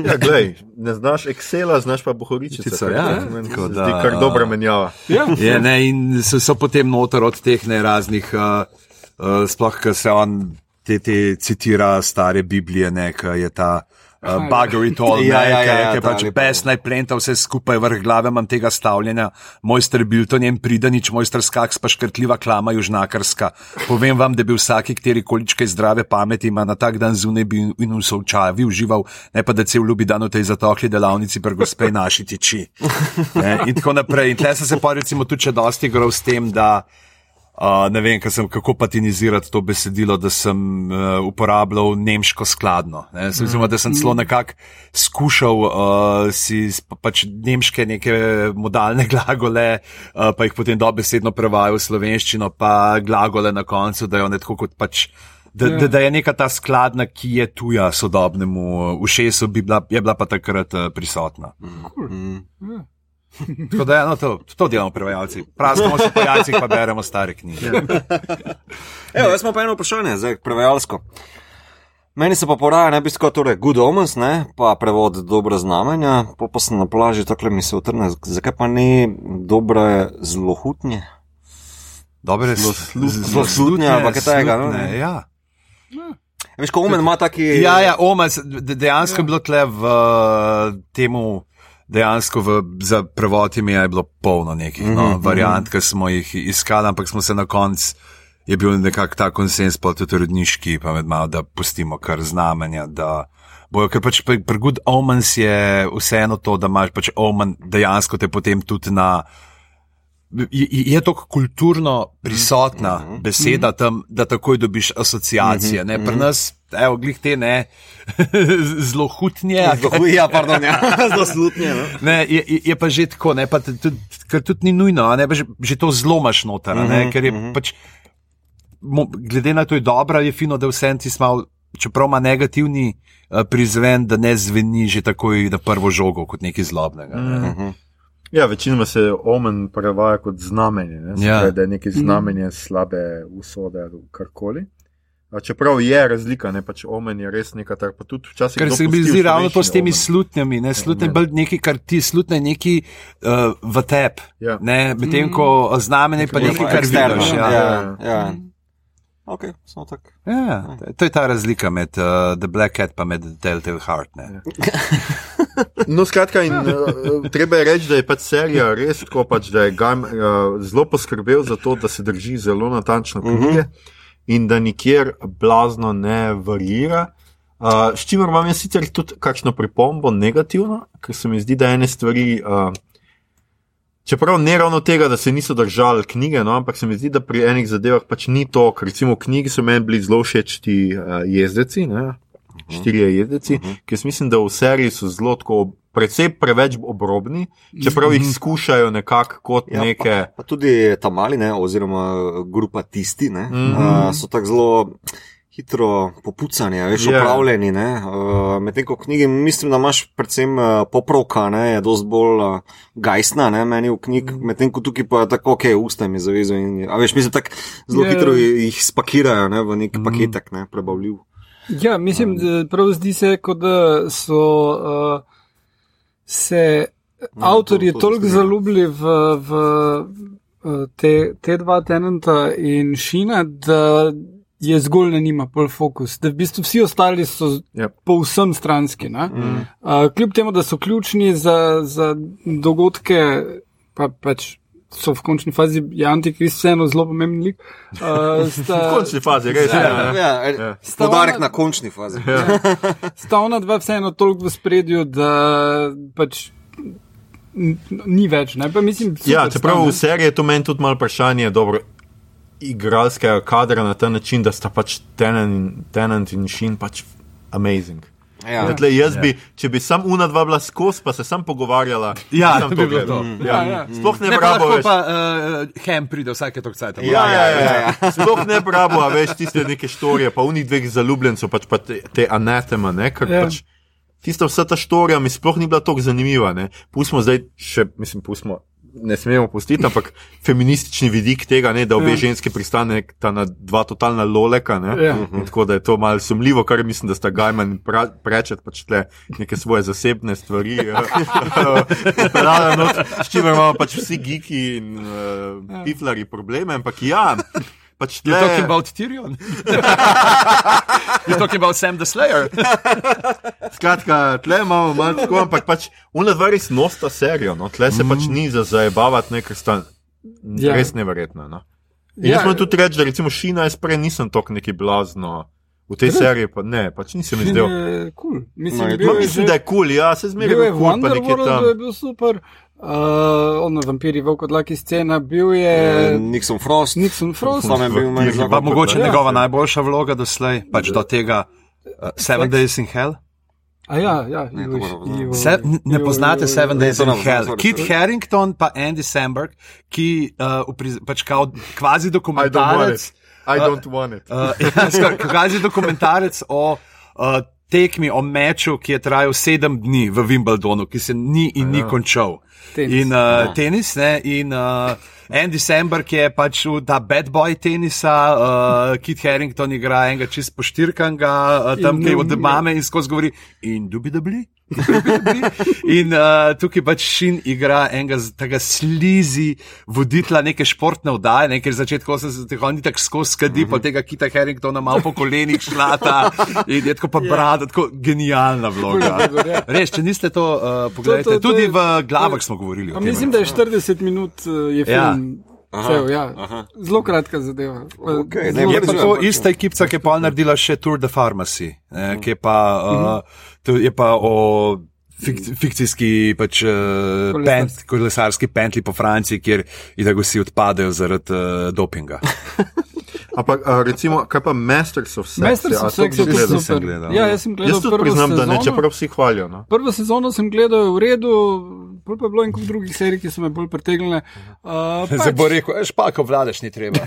Ja, glej, ne znaš Excela, znaš pa. Bohoričico, kar ja. meni Tako zdi da- kar dobra menjava. Ja. Je, ne, in so, so potem noter od teh ne raznih, uh, uh, sploh, ker se on te, te citira stare Biblije, ne, ki je ta. Uh, Buggery tol, [laughs] Ja, ne, ja, ja, ki ja, je pač lepo. pes najplenta vse skupaj, vrh glave imam tega stavljanja, mojster Bilton jem pridanič, mojster skaks pa škrtljiva klama južnakarska. Povem vam, da bi vsaki, kateri količkaj zdrave pameti ima na tak dan zunaj bi in v sovčavi užival, ne pa da cel ljubi dan v tej zatohli delavnici pri gospe naši tiči. Ne, in tako naprej. In tle sem se pa recimo tudi še dosti igral s tem, da Uh, ne vem, sem, kako patinizirati to besedilo, da sem uh, uporabljal nemško skladno. Ne? Sem, mm. Da sem celo nekako skušal uh, si pač nemške neke modalne [laughs] glagole, uh, pa jih potem dobesedno prevajal v slovenščino, pa glagole na koncu, da jo ne tako kot pač. Da, Ja. da, da je neka ta skladna, ki je tuja sodobnemu ušesu, bi bila, je bila pa takrat uh, prisotna. Tako da, ja, no, to, to delamo prevajalci. Praskamo se po jajcih, pa beremo stare knjige. Evo, jaz imam pa eno vprašanje, zdaj prevajalsko. Meni se pa poraja ne bisko, torej Good Omens, ne, pa prevod dobra znamenja, pa pa sem na plaži, tako mi se utrne, zakaj pa ni dobre zlohutnje? Dobre, Zloslutnje ali pa kaj takega, no, ne. Ja. Veš, ko Omen ima taki. ja, ja, de- dejansko je bilo tle v uh, temu. Dejansko v, za prevod ime je bilo polno nekih no, Mhm, variant, ki smo jih iskali, ampak smo se na koncu, je bil nekako ta konsens, pa tudi rodniški, pa med malo, da pustimo kar znamenja. Da bojo, ker pač pri Good Omens je vseeno to, da imaš pač Omen dejansko te potem tudi na. Je, to kulturno prisotna Mhm. beseda tam, da takoj dobiš asociacije. Ne? Pri nas, evo, glih te ne, [laughs] zelo hutnje. Zelo, ja, pardon, ja, [laughs] zloslutnje. No? Ne, je, je- pa že tako, ne, pa tudi, ker tudi ni nujno, ne, že, že to zlomaš noter, a ne, ker je pač, mo, glede na to je dobro, je fino, da vse ti smal, čeprav ima negativni uh, prizven, da ne zveni že takoj na prvo žogo kot nekaj zlobnega. Ne. Ja, večinoma se omen prevaja kot znamenje, ne? Se Ja. pravi, da je neki znamenje slabe usode ali karkoli. A Čeprav je razlika, ne pač omen je res nekaj, kar pa tudi včasih. Ker se mi zdi ravno to s temi omen. slutnjami, ne, slutne ne. bolj nekaj, kar ti slutne neki uh, v tep, Ja. ne, medtem ko znamenje pa Ja, nekaj, pa kar vidiš. Ja. ja, ja. Ok, samo tako. Ja, to je ta razlika med uh, The Black Cat pa med Telltale Heart. [laughs] No, skratka, in, uh, treba je reči, da je pač serija res tako, pač, da je Gam uh, zelo poskrbel za to, da se drži zelo natančno knjige in da nikjer blazno ne varira. Uh, s čimer imam jaz sicer tudi kakšno pripombo negativno, ker se mi zdi, da ene stvari. Uh, Čeprav ne ravno tega, da se niso držali knjige, no, ampak se mi zdi, da pri enih zadevah pač ni to, ker recimo v knjigi so meni bili zelo všeč ti uh, jezdeci, ne, štirje jezdeci, uh -huh. ki jaz mislim, da v seriji so zelo tako, predvsej preveč obrobni, čeprav jih skušajo nekako kot Ja, neke. Pa tudi ta mali, ne, oziroma grupa tisti, ne, Mhm. uh, so tako zelo hitro popucani, veš, Ja. opravljeni. Uh, Medtem ko v knjigi mislim, da imaš predvsem uh, popravka, ne, je dosti bolj uh, gajsna, ne, meni v knjig, medtem ko tukaj pa je tako, ok, usta mi a veš, mislim, tako zelo Ja. hitro jih spakirajo, ne, v nek paketek, ne, prebavljiv. Ja, mislim, da prav zdi se, kot da so uh, se avtorji to- to toliko zaljubili v, v uh, te, te dva tenenta in Šina, da je zgolj na njima pol fokus. Da v bistvu vsi ostali so Yep. povsem stranski. Mm. Uh, kljub temu, da so ključni za, za dogodke, pa pač. So v končni fazi je antikrist vseeno zelo pomemben lik. Uh, V sta, končni fazi, res. Ja, Ja, ja. ja, Ja. Podarek na končni fazi. [laughs] sta ona dva vseeno toliko v spredju, da pač ni več. Ne? Pa mislim, Ja, super čeprav sta, v ne. seriji je to meni tudi malo vprašanje, dobro, igralskega kadra na ta način, da sta pač Tenant in, Tenant in Shin pač amazing. Ja. Ja. Tle, jaz bi, če bi sam una dva bila skozi, pa se sam pogovarjala, Ja, sam to bi bilo to. Ja, Ja, ja. Sploh ne, Ne, ne pa pa uh, Hem pride vsake tok cajt. Ja, ja, ja, ja. Sploh ne brabo, a veš tiste neke štorije, pa unih dveh zaljubljencev, pač pa te, te anatema, ne, ker Ja. ja. pač tista vsa ta štorija mi sploh ni bila tako zanimiva, ne. Pustimo zdaj še, mislim, pustimo, ne smemo pustiti, ampak feministični vidik tega, ne, da obe Ja. ja. ženske pristaneta na dva totalna loleka, ne. Ja. In tako da je to malo sumljivo, kar mislim, da sta Gajman in pra- prečet pač tle neke svoje zasebne stvari. [laughs] Pravno, not, s čimer imamo pač vsi geeki in uh, piflari probleme, ampak ja. Pač You're tle, talking about Tyrion? [laughs] You're talking about Sam the Slayer? [laughs] Skratka, tle imamo malo tako, ampak pač una dva res nosta serijo, no? tle se pač ni za zajebavati, ne, ker sta Ja. ja. res neverjetna. No? In Ja. jaz moram tudi reči, da recimo Šina jaz prej nisem tok neki blazno. V tej Res? seriji pa ne, pač nisem izdel. je Cool. Mislim, No, je je mislim, že- da je kul, cool, ja, se zmeraj je cool, pa Wonderworld, tam. je bil super. Uh, ono, vampiri, volkodlaki scena, bil je Eh, Nixon Frost. Nixon Frost. Sam je bil meni zelo Pa mogoče Ja. njegova najboljša vloga doslej, pač do tega uh, Seven Days in Hell. A ja, ja, Ne, Ivo-. Ivo- Se, ne Ivo- poznate Ivo- Seven Days in Hell. Kit Harrington pa Andy Samberg, ki uh, upriz, pač kao kvazi I don't want dokumentarec. it. I don't want it. Uh, [laughs] skoraj, kvazi dokumentarec o uh, tekmi, o meču, ki je trajal sedem dni v Wimbledonu, ki se ni in ni končal. Tenis. In uh, tenis, ne, in uh, Andy Samberg je pač ta bad boy tenisa, uh, Kit Harrington igra enega čist poštirkanga, uh, tam kaj ne od mame in skozi govori in dubidabli. [laughs] In uh, tukaj pač Šin igra enega tega slizi voditla neke športne vdaje, nekaj začetka 80-ih, on je tako skozi skadi, Mhm. pa tega Kita Harringtona malo po kolenih šlata in je tako pa brada, tako genialna vloga. [laughs] Ja. Res, če niste to uh, pogledali, To- to- tudi je- v glavah smo govorili. Tem. mislim, da je 40 minut uh, je Ja. Film. Cel, ja. Zelo kratka zadeva. Okej, Zelo ne, Je pa to ista ekipa, ki je pa naredila še Tour de Pharmacy, ne, ki je pa, uh, to je pa o fik, fikcijski pač, uh, pent, kolesarski pentli po Franciji, kjer itak vsi odpadejo zaradi uh, dopinga. [laughs] Ampak a, recimo, kaj pa Masters of Sex? Masters ja, of Sex je sem super. gledal. Ja, jaz sem gledal Jaz tudi prvo priznam, da ne, sezono. čeprav vsi hvalijo. No. Prvo sezono sem gledal v redu, bolj pa je bilo in kup drugih serij, ki so me bolj pritegnile. Uh, [laughs] Zdaj bo rekel, špako vladaš, ni treba.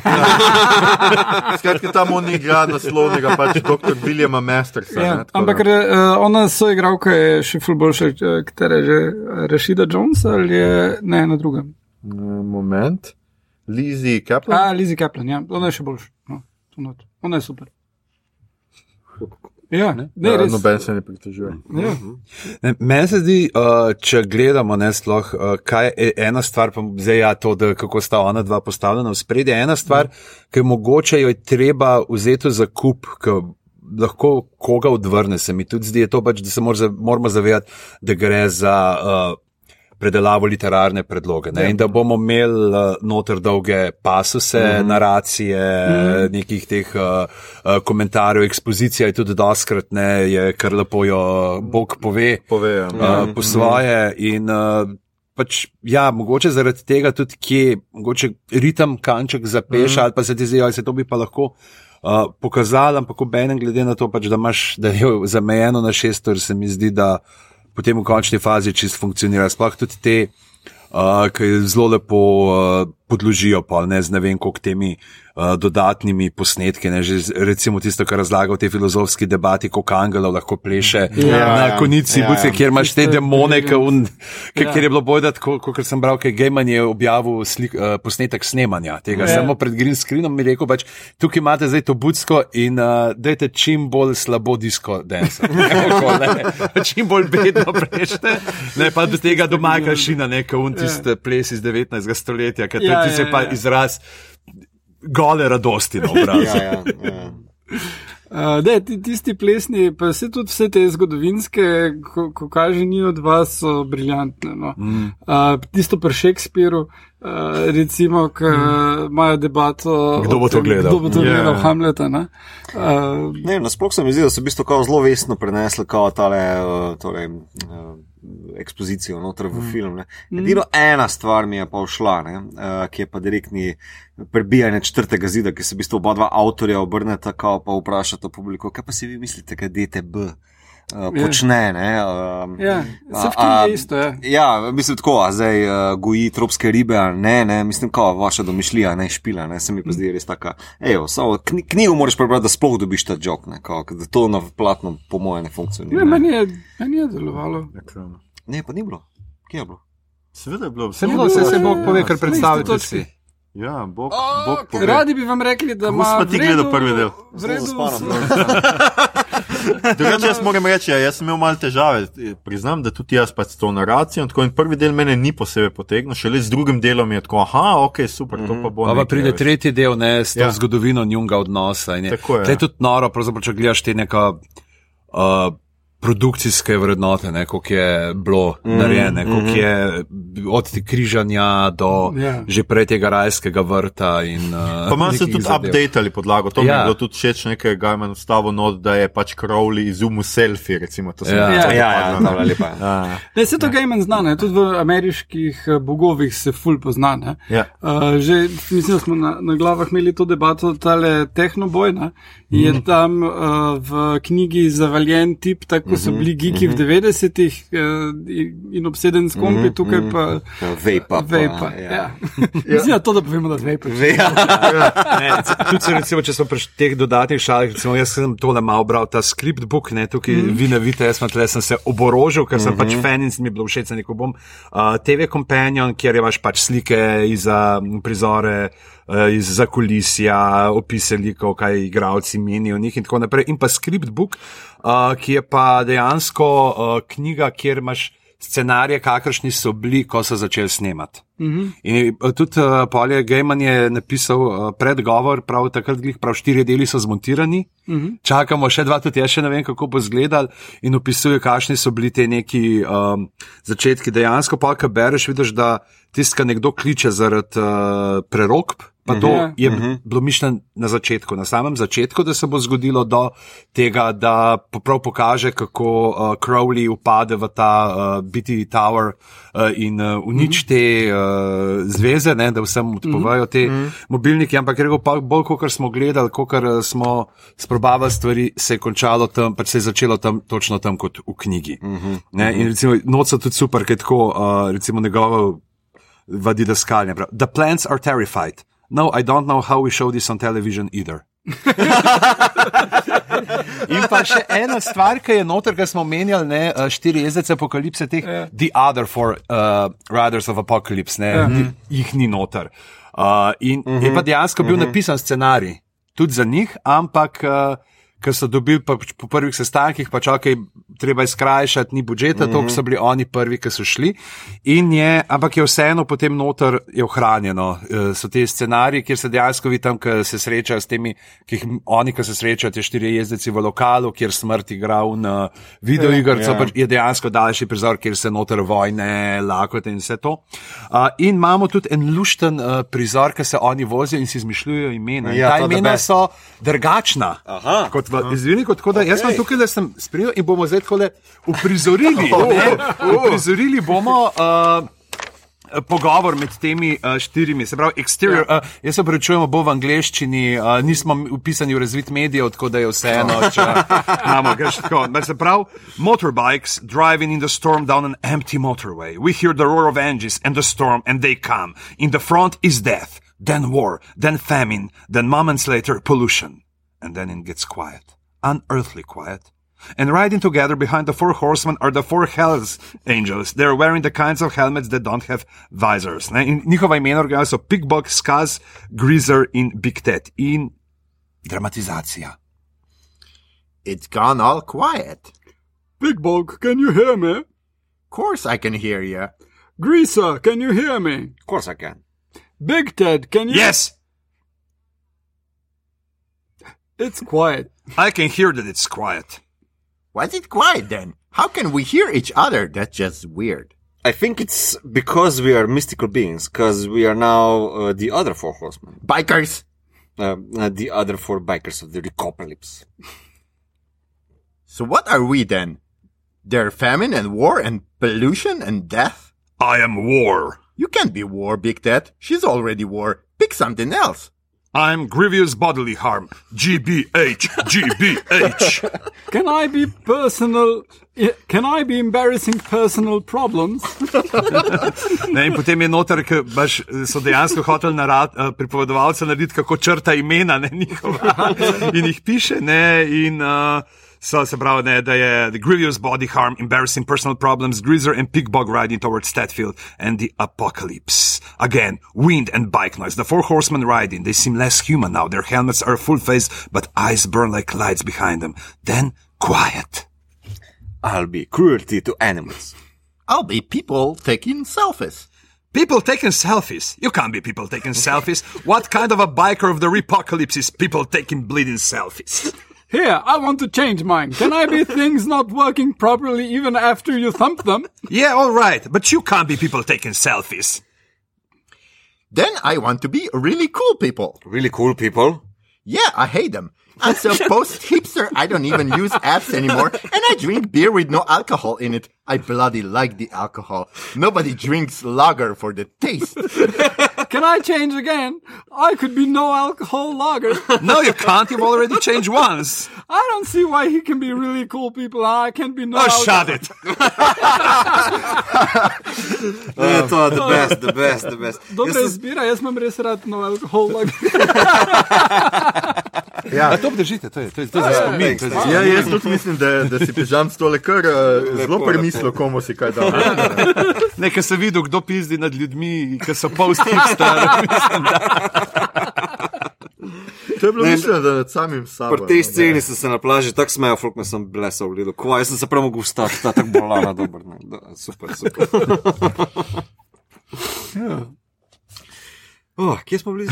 [laughs] [laughs] Skratka, tam on igra naslovnega, pač dr. Williama Mastersa. Ja, ne, ampak re, uh, ona soigralka je še ful boljša, eh, katera je že eh, Rashida Jones ali je ne na drugem. Eh, Moment. Lizzie Kaplan. A, Lizzie Kaplan, ja, ona je še boljša. No, to not. ona je super. Ja, ne, ne Ja, res. Noben se ne pritožuje. Ja. Ne, Meni se zdi, uh, če gledamo, ne sploh, uh, kaj je ena stvar, pa zdaj ja, to, da kako sta ona dva postavljena v spredje. Ena stvar, ki je mogoče jo je treba vzeti za kup, ki lahko koga odvrne, se mi tudi zdi, to pač, da se mor, za- moramo zavedati, da gre za. Uh, predelavo literarne predloge. Ne? In da bomo imeli uh, noter dolge pasuse, mm -hmm. naracije, mm. nekih teh uh, uh, komentarjev, ekspozicija je tudi doskrat, ne, je kar lepo jo Bog pove Povejo. uh, po svoje. In, uh, pač, ja, mogoče zaradi tega tudi kje, mogoče ritem kanček zapeš, mm. ali pa se ti zdi, da se to bi pa lahko. Uh, pokazali, ampak ob enem, glede na to, pač, da imaš, da je zamejeno na šest, ur, se mi zdi, da potem v končni fazi čist funkcionira. Sploh tudi te, uh, ki zelo lepo uh, podložijo pa ne z ne vem koliko temi uh, dodatnimi posnetki, ne, že recimo tisto, kar razlaga v tej filozofski debati, koliko angelov lahko pleše Ja, na ja, konici, ja, buce, ja. kjer imaš te demone, ki un, ja. Ja. kjer je bilo bojda, kot sem bral, ker Gejman je objavil slik, uh, posnetek snemanja tega, Ja. samo pred green screenom mi je rekel, pač, tukaj imate zdaj to budsko in uh, dajte čim bolj slabo disko dance. [laughs] čim bolj bedno prejšte, ne pa do tega doma kašina, neka un tiste ples iz 19. stoletja, ker Ja, ja, ti se ja, pa ja. izraz gole radosti na obrazu. Ja, ja, ja. [laughs] Uh, ne, ti, tisti plesni, pa vse tudi vse te zgodovinske, ko, ko kaže, ni od vas, so briljantne. No. Mm. Uh, tisto pri Shakespeareu, uh, recimo, ki imajo debato. Kdo bo o to tem, gledal? Kdo bo to Ja. gledal, Hamleta. ne. Uh, Ne, nasploh se mi zdi, da so v bistvu kao zelo vestno prenesli kao tale, uh, torej, uh, ekspozicijo noter v mm. film. Ne. Edino ena stvar mi je pa všla, ne, uh, ki je pa direktni prebijanje četrtega zida, ki se v bistvu oba dva avtorja obrneta, kao pa vprašata publiko, kaj pa si vi mislite, kaj DTB uh, Ja. počne. Ne, um, ja, se v A- tem je isto. Ja. Ja, mislim tako, a zdaj uh, goji tropske ribe, a ne, ne, mislim, kao vaša domišljija, ne špila, ne, se mi pa zdi res taka. Ejo, samo kni, knjigo moraš prebrati, da sploh dobiš ta jok, ne, kao, da to na platno po moje ne funkcionira. Ne, Ne, meni je, meni je delovalo. ne, pa ni bilo. Kje je bilo? Seveda je bilo Se bilo, se se Bog pove, Ja, kar isti si. Ja, Bog, O, Bog pove. Radi bi vam rekli, da ima. smo ti gledali prvi del? v redu Zelo zaspano. Drugače, jaz moram reči, ja, jaz sem imel malo težave. Priznam, da tudi jaz pač s to naracijo. Tako, in prvi del mene ni posebej potegnil, šele z drugim delom je tako, aha, ok, super, to pa bo. Pa, pa nekaj, pride veš. tretji del, ne, s to Ja. zgodovino njunga odnosa. je- Tako je, Tle ja. tudi noro, pravzaprav, če gledaš te neka uh, produkcijske vrednote, ne, koliko je bilo mm, narejene, koliko mm. je od te križanja do Ja. yeah. že prej tega rajskega vrta. In, uh, Pa malo so nekih tudi updateali podlago, to ja. mi je Ja. bilo tudi všeč, nekaj Gajman vstavo not, da je pač Crowley izumil selfie, recimo. To se mi Ja. zdi Ja. tako Ja, ja, padlo, ne. lepa. Ja. Ne, se to Gejman zna, ne? tudi v ameriških eh, bogovih se ful pozna. ne. Ja. Uh, že mislim, da smo na, na glavah imeli to debato, tale tehnoboj. Je Mhm. tam uh, v knjigi zavaljen tip, tako kot Mhm, so bili geeki v 90-ih uh, in obseden s kompi, Mhm, tukaj pa. Ja, Vape pa. Vejpa. ja. Ja. Mislim, da to, da povemo, da vejpa. Ne, tudi se, recimo, če smo pri teh dodatnih šalah, recimo, jaz sem tole malo bral, ta script book, ne, tukaj mm. vi ne vidite, jaz sem tle sem se oborožil, ker sem mm -hmm. pač fan in mi je bilo všeč, neko bom. Uh, TV Companion, kjer imaš pač slike iz prizore. Uh, Iz zakulisja, opise likov, kaj igravci menijo o njih, in tako naprej. In pa scriptbook, uh, ki je pa dejansko uh, knjiga, kjer imaš scenarije, kakršni so bili, ko so začeli snemati. In je, eh, tudi uh, Polje Gejman je napisal uh, predgovor, prav takrat, glih, prav štiri deli so zmontirani. Uh -huh. Čakamo še dva, tudi jaz še ne vem, kako bo izgledal, in opisuje, kakšni so bili ti neki um, začetki. Dejansko, pa kaj bereš, vidiš, da tisti, ki nekdo kliče zaradi uh, prerokb. Pa to uh Ja. -huh. je uh -huh. bilo mišljeno na začetku, na samem začetku, da se bo zgodilo do tega, da prav pokaže, kako uh, Crowley upade v ta uh, BT Tower uh, in uh, uniči te uh, zveze, ne, da vsem odpovejo te uh -huh. mobilniki. Ampak rekel, pa bolj, kot smo gledali, kot smo sprobavali stvari, se je končalo tam, pač se je začelo tam, točno tam kot v knjigi. -huh. ne, in recimo, noč so tudi super, ker tako, uh, recimo njegovo vadida skalnja. The plants are terrified. No, I don't know how we show this on television either. [laughs] In pa še ena stvar, ki je noter, ki smo menjali, ne, eh, štiri jezdece apokalipse, teh, Ja. The Other Four uh, Riders of Apocalypse, ne, Ja. ni, jih ni noter. Uh, in uh -huh. je pa dejansko bil uh -huh. napisan scenarij tudi za njih, ampak. Uh, Ker so dobili pa, po prvih sestankih, pač ok, treba je skrajšati, ni budžeta, mm -hmm. to so bili oni prvi, ki so šli. Je, ampak je vseeno potem noter je ohranjeno. E, so te scenariji, kjer se dejansko vidi tam, ki se srečajo s temi, ki jih oni, ki se srečajo, te štiri jezdeci v lokalu, kjer smrt igra na videoigrco, Ja. pač je dejansko daljši prizor, kjer se noter vojne, lakote in vse to. Uh, in imamo tudi en lušten uh, prizor, ki se oni vozijo in si izmišljujejo imena. In Ja, ta to the imena so drugačna. Kot v izvirniku, tako da jaz sem tukaj, da sem sprejel in bomo zdaj tako uprizorili. [laughs] ne, uprizorili bomo. Uh, pogovor med temi uh, štirimi, se pravi, exterior. Ja. Uh, jaz se prečujem, bo v angleščini, uh, nismo upisani v razvit medijev, tako da je vseeno, [laughs] če imamo greš tako. Se pravi, motorbikes driving in the storm down an empty motorway. We hear the roar of engines and the storm, and they come. In the front is death, then war, then famine, then moments later pollution, and then it gets quiet, unearthly quiet. And riding together behind the four horsemen are the four Hell's Angels. They're wearing the kinds of helmets that don't have visors. Ne? In njihova imena originala so Pigbog, Skaz, Greaser in Big Ted. In dramatizacija. It's gone all quiet. Big Bog, can you hear me? Of course I can hear you. Greaser, can you hear me? Of course I can. Big Ted, can you? Yes! It's quiet. I can hear that it's quiet. Why is it quiet then? How can we hear each other? That's just weird. I think it's because we are mystical beings, because we are now uh, the other four horsemen, Bikers! uh, uh, the other four bikers of the Recopalypse. So what are we then? There are famine and war and pollution and death? I am war. You can't be war, Big Ted. She's already war. Pick something else. I'm grievous bodily harm. GBH, GBH. [laughs] Can I be personal? Can I be embarrassing personal problems? [laughs] Ne, in potem je noter, ki baš so dejansko hoteli narad, uh, pripovedovalca narediti, kako črta imena ne, njihova [laughs] in jih piše. Ne, in uh, so se pravi, ne, da je the grievous body harm, embarrassing personal problems, Greaser and Pigbog riding towards Statfield and the apocalypse. Again, wind and bike noise. The four horsemen riding. They seem less human now. Their helmets are full face, but eyes burn like lights behind them. Then quiet. I'll be cruelty to animals. I'll be people taking selfies. People taking selfies. You can't be people taking selfies. What kind of a biker of the apocalypse is people taking bleeding selfies? Here, I want to change mine. Can I be [laughs] things not working properly even after you thump them? Yeah, all right, but you can't be people taking selfies. Then I want to be really cool people. Really cool people. Yeah, I hate them. I'm so [laughs] post hipster I don't even use apps anymore and I drink beer with no alcohol in it. I bloody like the alcohol. Nobody drinks lager for the taste. [laughs] Can I change again? I could be no alcohol lager. [laughs] No, you can't. You've already changed once. I don't see why he can be really cool people I can be no Oh, alcohol. shut it. Uh, to je the best, the best, the best. Dobra Jaz sem- izbira, jaz imam res rad no. Ja, to obdržite, to je, to je, to je za spomin. To je za Ja, jaz tudi mislim, da, da si pižam s tole kar uh, zelo premislil, komu si kaj dal. Nekaj se videl, kdo pizdi nad ljudmi, ki so post-hipster. [laughs] To je bilo mišljeno, da nad samim sabo. Pri tej no, sceni sem se na plaži tako smejal, folk me sem blesal v gledu. Kva, jaz sem se prav mogel vstati, ta tako bolana, dober. Ne. Da, super, super. Oh, kje smo bili?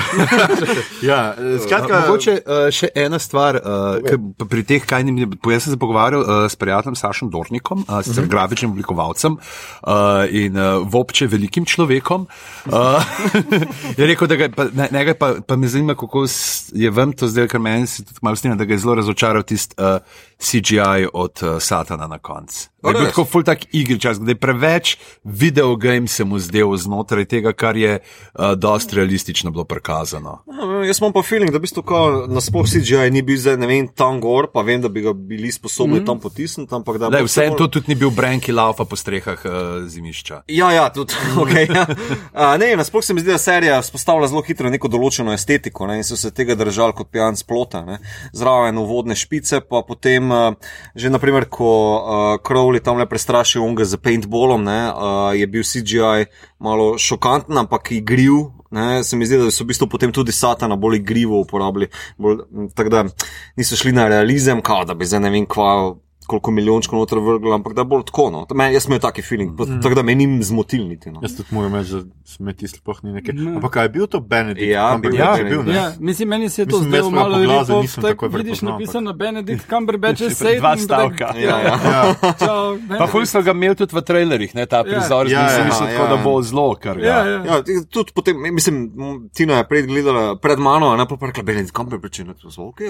[laughs] Ja, eh, skratka, Mogoče uh, še ena stvar, uh, ki pa pri teh, kaj ni, jaz sem se pogovarjal uh, s prijateljem Sašem Dornikom, uh, sicer Mhm. grafičnim oblikovalcem uh, in uh, vopče velikim človekom. Uh, [laughs] je rekel, da ga, pa, ne, njega pa, pa me zanima, kako je vam to zdaj, ker meni se tudi malo strinja, da ga je zelo razočaral tisti uh, CGI od uh, Satana na koncu. Da je bil tako ful tak igričas, da je preveč videogame se mu zdel znotraj tega, kar je uh, dosti realistično bilo prikazano. Ja, jaz imam pa feeling, da v bistvu kao nasploh CGI ni bil zdaj, ne vem, tam gor, pa vem, da bi ga bili sposobni mm. tam potisniti, ampak da Le, bo vse to tudi ni bil Bran, ki laufa po strehah uh, zimišča. Ja, ja, tudi. [laughs] Okay, ja. A, ne, nasploh se mi zdi, da serija vzpostavlja zelo hitro neko določeno estetiko ne, in so se tega držali kot pijan splota. Ne. Zraven uvodne špice, pa potem, uh, že naprimer, ko uh, Crowley tam le prestrašil unga z paintballom, ne, uh, je bil CGI malo šokanten, ampak igriv. Ne, se mi zdi, da so v bistvu potem tudi satana bolj igrivo uporabili. Bolj, tako da niso šli na realizem, kao da bi zdaj ne vem kva. Koliko milijončkov noter vrgli, ampak da je bolj tako. No. Me, jaz sem imel taki feeling, mm. tako da me ni zmotil niti. No. Jaz tudi moram reči, da smeti sploh ni nekaj. Ampak kaj je bil to Benedikt? Ja, Cumberbatch bil je je bil, ne? Ja, mislim, meni se je to Mislim, zdelo sem malo lepo. nisem Tak, takoj vidiš napisano Benedict Cumberbatch [laughs] je safe. Dva stavka. tako- Ja, ja. Ja, Čau, Pa Benedict. ful so ga imeli tudi v trailerjih, ne, ta prizor, Ja, ja, ja, ja, ja, ja, da ja. bo zelo, kar ga. Ja, ja. Ja, tudi potem, mislim, Tina je pred gledala pred mano, ne pa pa rekla, Benedikt, kam bi pričel, da so ok,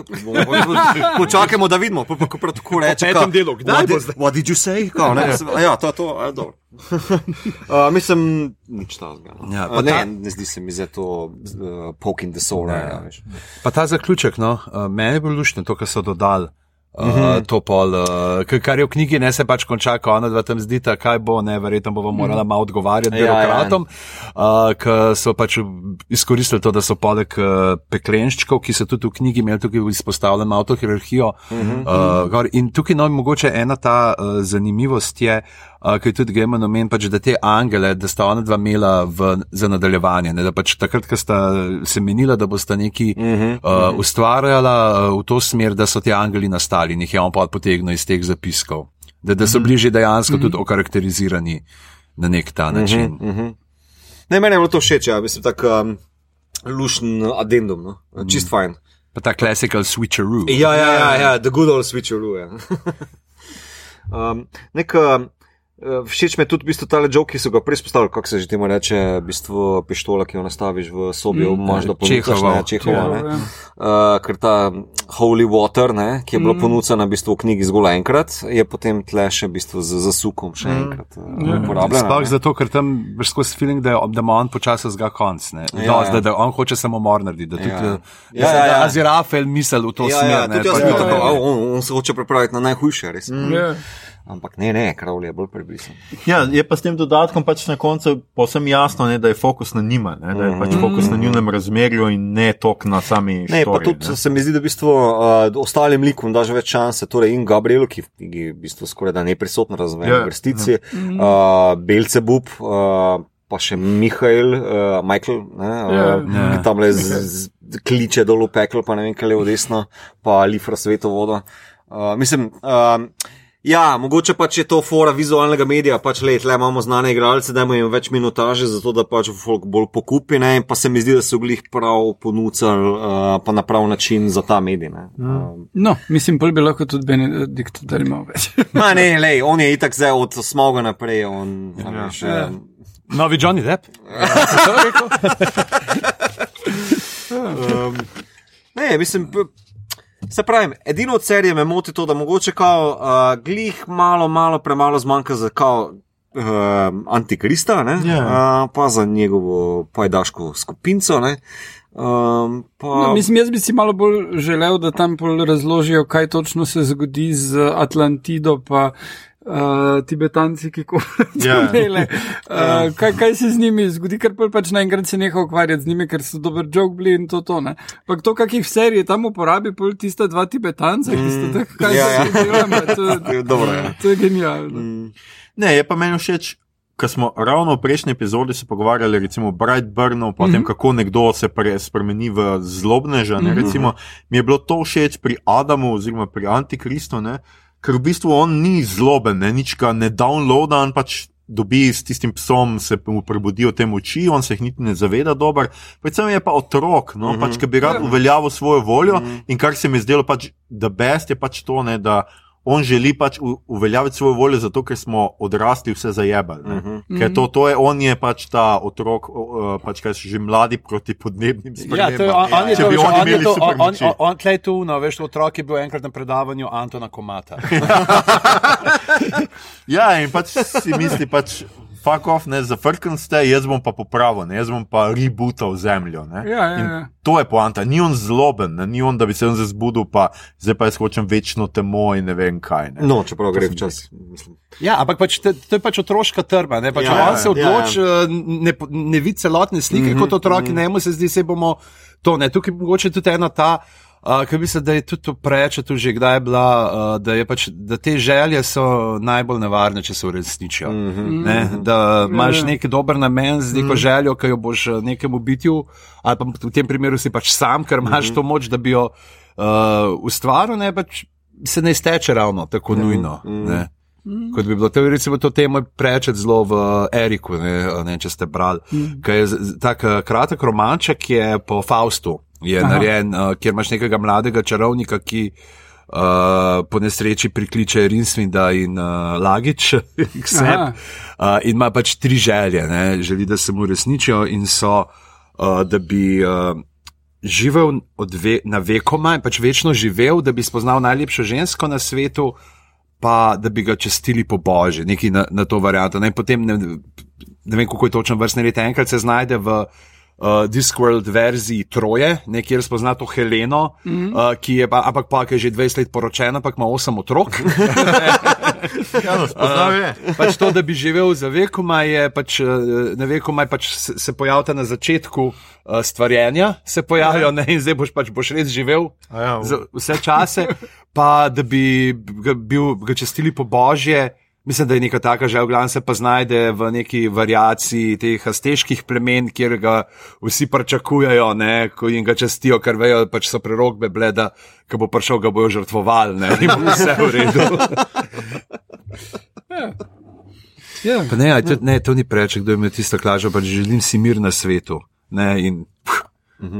počakajmo, da vidimo, pa pa ko prav tako reče. Drugem delu, kdaj What bo did, zdaj? what did you say? Kao, ne, ja, to je to, a, dobro. [laughs] uh, mislim, nič tazga. Ja, pa uh, ne, ta- ne zdi se mi za to uh, poking the soul. Ja, veš. Pa ta zaključek, no, uh, meni je bilo luštno to, kar so dodali. Uh, Mhm. uh -huh. To pol, uh, kar je v knjigi, ne se pač konča, ko ona dva tam zdita, kaj bo, ne, verjetno bomo morala malo odgovarjati Ja, ja. birokratom, uh, ki so pač izkoristili to, da so poleg uh, peklenščkov, ki so tudi v knjigi imeli tukaj izpostavljeno malo to hierarhijo. Uh -huh. uh, gor. in tukaj no, mogoče ena ta uh, zanimivost je, uh, ki je tudi Gemon omen, pač, da te angele, da sta ona dva imela v, za nadaljevanje. Ne, da pač takrat, ko sta se menila, da bosta neki uh -huh. uh, ustvarjala uh, v to smer, da so ti angeli nastali in jih je on pa potegnil iz teh zapiskov. Da, da so bili že dejansko tudi okarakterizirani na nek ta način. Uh -huh. Ne, meni je bilo to všeč, ja, mislim, tak um, lušen addendum, no? čist mm. fajn. Pa ta classical switcheroo. Ja, ja, ja, ja, the good old switcheroo. Ja. [laughs] um, nek, um, všeč mi je tudi v bistvu tale joke, ki so ga prej spostavili, kako se že temu reče, v bistvu pištola, ki jo nastaviš v sobi, mm, imaš da ponucaš, Čehovov. ne, Čehova, ne. Ja. Uh, ker ta Holy Water, ne, ki je bilo mm. ponucana v bistvu v knjigi zgolj enkrat, je potem tle še v bistvu z zasukom še enkrat uh, uporabljena. Sploh zato, ker tam veš skozi feeling, da, je- da ima on počasi zga konc. Ne? Ja, Ja, ja. da, da on hoče samomor narediti. Da tudi, Ja. ja. Ja, ja, ja. Azirafelj misel v to Ja, smer. ja, ne, tudi jaz pa sem to- tako, a, on, on se hoče pripraviti na najhujše, res. Mm. Ja. Ampak ne, ne, kravl je bolj prebrisen. Ja, je pa s tem dodatkom pač na koncu povsem jasno, ne, da je fokus na njima, ne, da je pač fokus na njunem razmerju in ne tok na sami Ne, pa štoriji, tudi se mi zdi, da v bistvu uh, ostalim likom daš več šanse, torej in Gabrielu, ki v knjigi v bistvu skoraj da neprisotno razumem Ja, v vrstici, uh, Belcebub, uh, pa še Mihajl, uh, Michael, ne, Ja. uh, ki tam le z, z, kliče dol v peklo, pa ne vem, kaj levo desno, pa Lifra sveto vodo. Uh, mislim, um, Ja, mogoče pač je to fora vizualnega medija, pač le, tle imamo znane igralce, dajmo jim več minutaže, zato da pač folk bolj pokupi, ne, in pa se mi zdi, da so glih prav ponucali, uh, pa na prav način za ta medij, ne. Um, No, mislim, pol bi lahko tudi Benedikt tudi imel več. [laughs] Ma ne, lej, on je itak zdaj od smoga naprej, on, ja, ja. um, Novi Johnny Depp. [laughs] [laughs] Um, ne, mislim, se pravi, edino od serije me moti to, da mogoče kao uh, glih malo, malo premalo zmanjka za kao. Uh, antikrista, ne, Ja. uh, pa za njegovo pajdaško skupinco. Ne, um, pa, No, mislim, jaz bi si malo bolj želel, da tam razložijo, kaj točno se zgodi z Atlantido, pa uh, Tibetanci, ki [laughs] Ja. komele. Uh, kaj, kaj se z njimi zgodi, ker pač naenkrat se neha ukvarjati z njimi, ker so dober joke bili in to to. Ne. Pa to, kakih v seriji tam uporabi, pol tista dva Tibetanca, ki sta tako, kaj Ja, se ja. zgodi, to, je- [laughs] Dobro, ja. to je genialno. Mm, Ne, je pa meni všeč, ker smo ravno v prejšnji epizodi se pogovarjali recimo o Brightburnu, pa o tem, kako nekdo se pre, spremeni v zlobneža. Ne, recimo, mi je bilo to všeč pri Adamu oziroma pri Antikristu, ne, ker v bistvu on ni zloben, ne, nič ga ne downloada, on pač dobi s tistim psom, se mu prebudijo te moči, on se jih niti ne zaveda dobro. Predvsem je pa otrok, no, pač, ki bi rad uveljavil svojo voljo in kar se mi je zdelo pač, da best je pač to, ne, da on želi pač uveljaviti svojo voljo, zato ker smo odrasli vse zajebali. Uh Mhm. -huh. Ker to, to je, on je pač ta otrok, uh, pač kaj že mladi proti podnebnim spremembam. Ja, to je, on, on je Če to, bi on, oni on je imeli to, on, supermoči. on, on tlej tu, no, veš, otrok je bil enkrat na predavanju Antona Komata. [laughs] Ja, in pač si misli, pač, fuck off, ne, zafrkn ste, jaz bom pa popravil, ne, jaz bom pa rebootal zemljo. Ne. Ja, ja, In ja. To je poanta, ni on zloben, ne, ni on, da bi se on zdaj zbudil, pa zdaj pa jaz hočem večno temo in ne vem kaj. Ne. No, čeprav gre včasih, mislim. Ja, ampak pač, to, to je pač otroška trma. Ne, pač Ja, ja, ja, on se ja. odloči, ja. ne, po- ne vidi celotne slike mm -hmm, kot otroki, mm -hmm. ne mu se zdi, se bomo to. Ne. Tukaj mogoče tudi ena ta. Uh, Ker mislim, da je tudi to preče, tu že kdaj je bila, uh, da, je pač, da te želje so najbolj nevarne, če se uresničijo. Mm -hmm. ne, da imaš ja. nek dober namen z neko željo, ki jo boš nekemu bitju, ali pa v tem primeru si pač sam, ker imaš mm -hmm. to moč, da bi jo uh, ustvaril, ne pač se ne izteče ravno tako nujno. Mm -hmm. Kot bi bilo, to je recimo to temo prečet zelo v Eriku, ne, ne vem, če ste brali. Mm. Je z- z- tak kratek romanček je po Faustu, je Aha. narejen, uh, kjer imaš nekega mladega čarovnika, ki uh, po nesreči prikliče Rinsvinda in uh, Lagič [laughs] k sebi. Aha. Uh, in ima pač tri želje, ne, želi, da se mu resničijo in so, uh, da bi. Uh, Živel ve, na vekoma in pač večno živel, da bi spoznal najlepšo žensko na svetu, pa da bi ga čestili po božji, neki na, na to varianto. Ne, potem ne, ne vem, kako je točno vrstni red. Enkrat se znajde v. Uh, Discworld verziji troje, nekjer spozna to Heleno, mm -hmm. uh, ki je pa, ampak pa, ki je že 20 let poročena, ampak ima 8 otrok. [laughs] Ja, no, spoznal je. pač to, da bi živel za vekoma, je pač, ne vekoma, pač se, se pojavlja na začetku uh, stvarjenja, se pojavijo ne, in zdaj boš pač boš res živel ja, za vse čase, pa da bi ga, bil, ga čestili po božje. Mislim, da je neka taka že v glavnem se pa znajde v neki variaciji teh asteških plemen, kjer ga vsi pričakujejo, ne, ko jim ga čestijo, ker vejo, pač so prerogbe bile, da ko bo prišel, ga bojo žrtvovali, ne, in bo vse v redu. [laughs] Ja. Pa ne, aj, to, ne, to ni preveč, kdo je imel tisto klažo, pač želim si mir na svetu. Ne, in pff,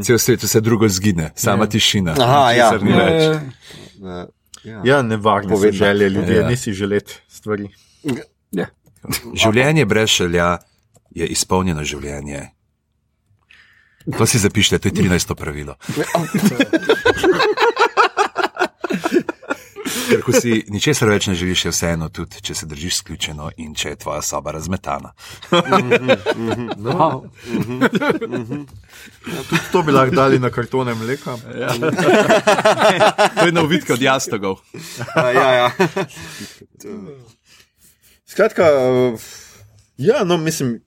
cel svet vse drugo zgine, sama tišina. Aha, ja. Ničesar ni Ja, več. ja. Ja. Ja, nevarne so Povedno. želje ljudi, Ja. ja. nisi želeti stvari. Ja. Življenje brez želja je izpolnjeno življenje. To si zapišite, to je 13. pravilo. Ker ko si ničesar več ne želiš, je vseeno tudi, če se držiš sključeno in če je tvoja soba razmetana. Wow. To bi lahko dali na kartone mleka. Ja. To je novitka od jastogov. ja, ja. Skratka, uh, ja, no, mislim,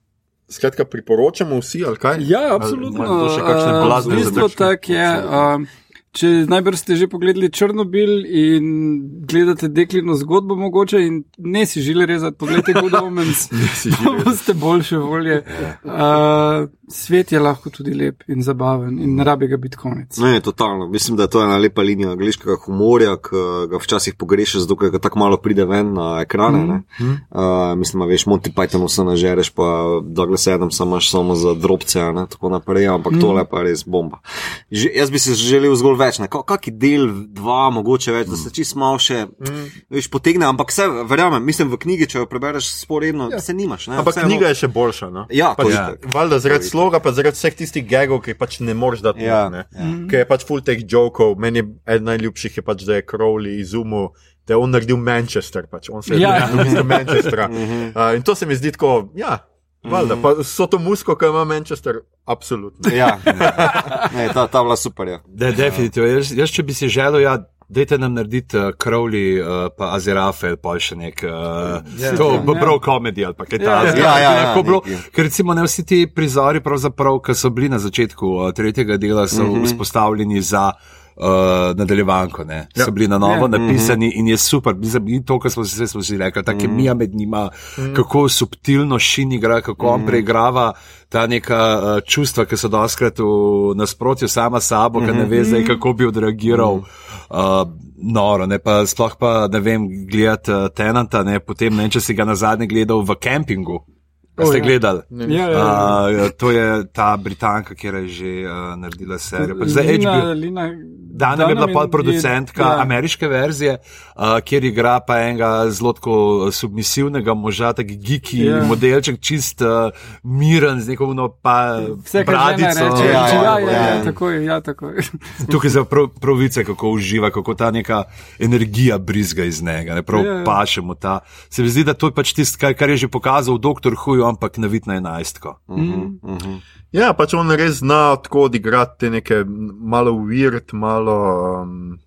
skratka, priporočamo vsi, ali kaj? Ja, absolutno. Ali ima kdo še kakšne Eh, blazne Bistvo zadržke? tak je. Um, Če najbrž ste že pogledali Črnobil in gledate deklino zgodbo, mogoče in ne si želi rezati, pogledajte Good [laughs] Omens, pa boste boljše volje. Uh, svet je lahko tudi lep in zabaven in ne rabi ga biti konec. Ne, totalno. Mislim, da je to ena lepa linija angliškega humorja, ki ga včasih pogrešaš, zato ker ga tako malo pride ven na ekrane. Mm -hmm. uh, mislim, da veš, Monty Python vse nažereš, pa Douglas Adams imaš samo za drobce, in tako naprej, ampak mm -hmm. tole pa je res bomba. Že, jaz bi si želel zgolj več, ne, Ka- kaki del, dva, mogoče več, da se čist malo še, mm. veš, potegne, ampak vse, verjamem, mislim, v knjigi, če jo prebereš sporedno, ja. se nimaš. Ne, Ampak Vseeno- knjiga je še boljša. No? Ja, pač, ja. Valjda zaradi sloga, pa zaradi vseh tistih gagov, ki pač ne moreš dati. Ja, ne. ja. Ker je pač full teh jokov. Meni je eden najljubših, je pač, da je Crowley izumil, da je on naredil Manchester. Pač. On se je Ja. ja. naredil Manchestra. uh, in to se mi zdi tako, ja. Valjda, pa so to musko, ki ima Manchester, absolutno. Ja, ne, ta, ta bila super. Ja. De, definitivno. Jaz, jaz, če bi si želel, ja, dajte nam narediti uh, Crowley, uh, pa Azirafe, pa še nek. Uh, Ja. to Ja. bo bro komedij ali pa kaj Ja, takega. ja, ja, ja, lahko bilo. Ker recimo ne vsi ti prizori, ki so bili na začetku uh, tretjega dela, so mm. -hmm. vzpostavljeni za. Uh, nadaljevanko, ne. Ja. So bili na novo Ja. ja. napisani in je super. In to, kar smo si, smo si rekli, ta kemija med njima, mm. kako subtilno šin igra, kako on preigrava ta neka uh, čustva, ki so doskrat v nasprotju sama sabo, mm -hmm. ki ne ve zdaj, kako bi odreagiral. Mm. Uh, noro, ne pa sploh pa ne vem, gledati uh, Tenanta, ne potem ne če si ga na zadnje gledal v kempingu. A ste ja. gledali? Ja, ja, ja. Uh, to je ta Britanka, ki je že uh, naredila serijo. Pač Za Lina, HBO. Lina, Dana je bila Dunham podproducentka je- ja. ameriške verzije, uh, kjer igra pa enega zelo tako submisivnega moža, taki giki Ja. modelček, čist uh, miren, z neko uno pa Vse, bradico. reče, Ja, ja, ja, ja, ja, ja. ja, tako je, ja, tako je. Tukaj za prav, pravice, kako uživa, kako ta neka energija brizga iz njega, ne prav Ja, yeah. ja. paše mu ta. Se mi zdi, da to je pač tisto, kar, kar je že pokazal doktor Hujo, ampak na vid na enajstko. Mm. Ja, pač on res zna tako odigrati te neke malo weird, malo. Um,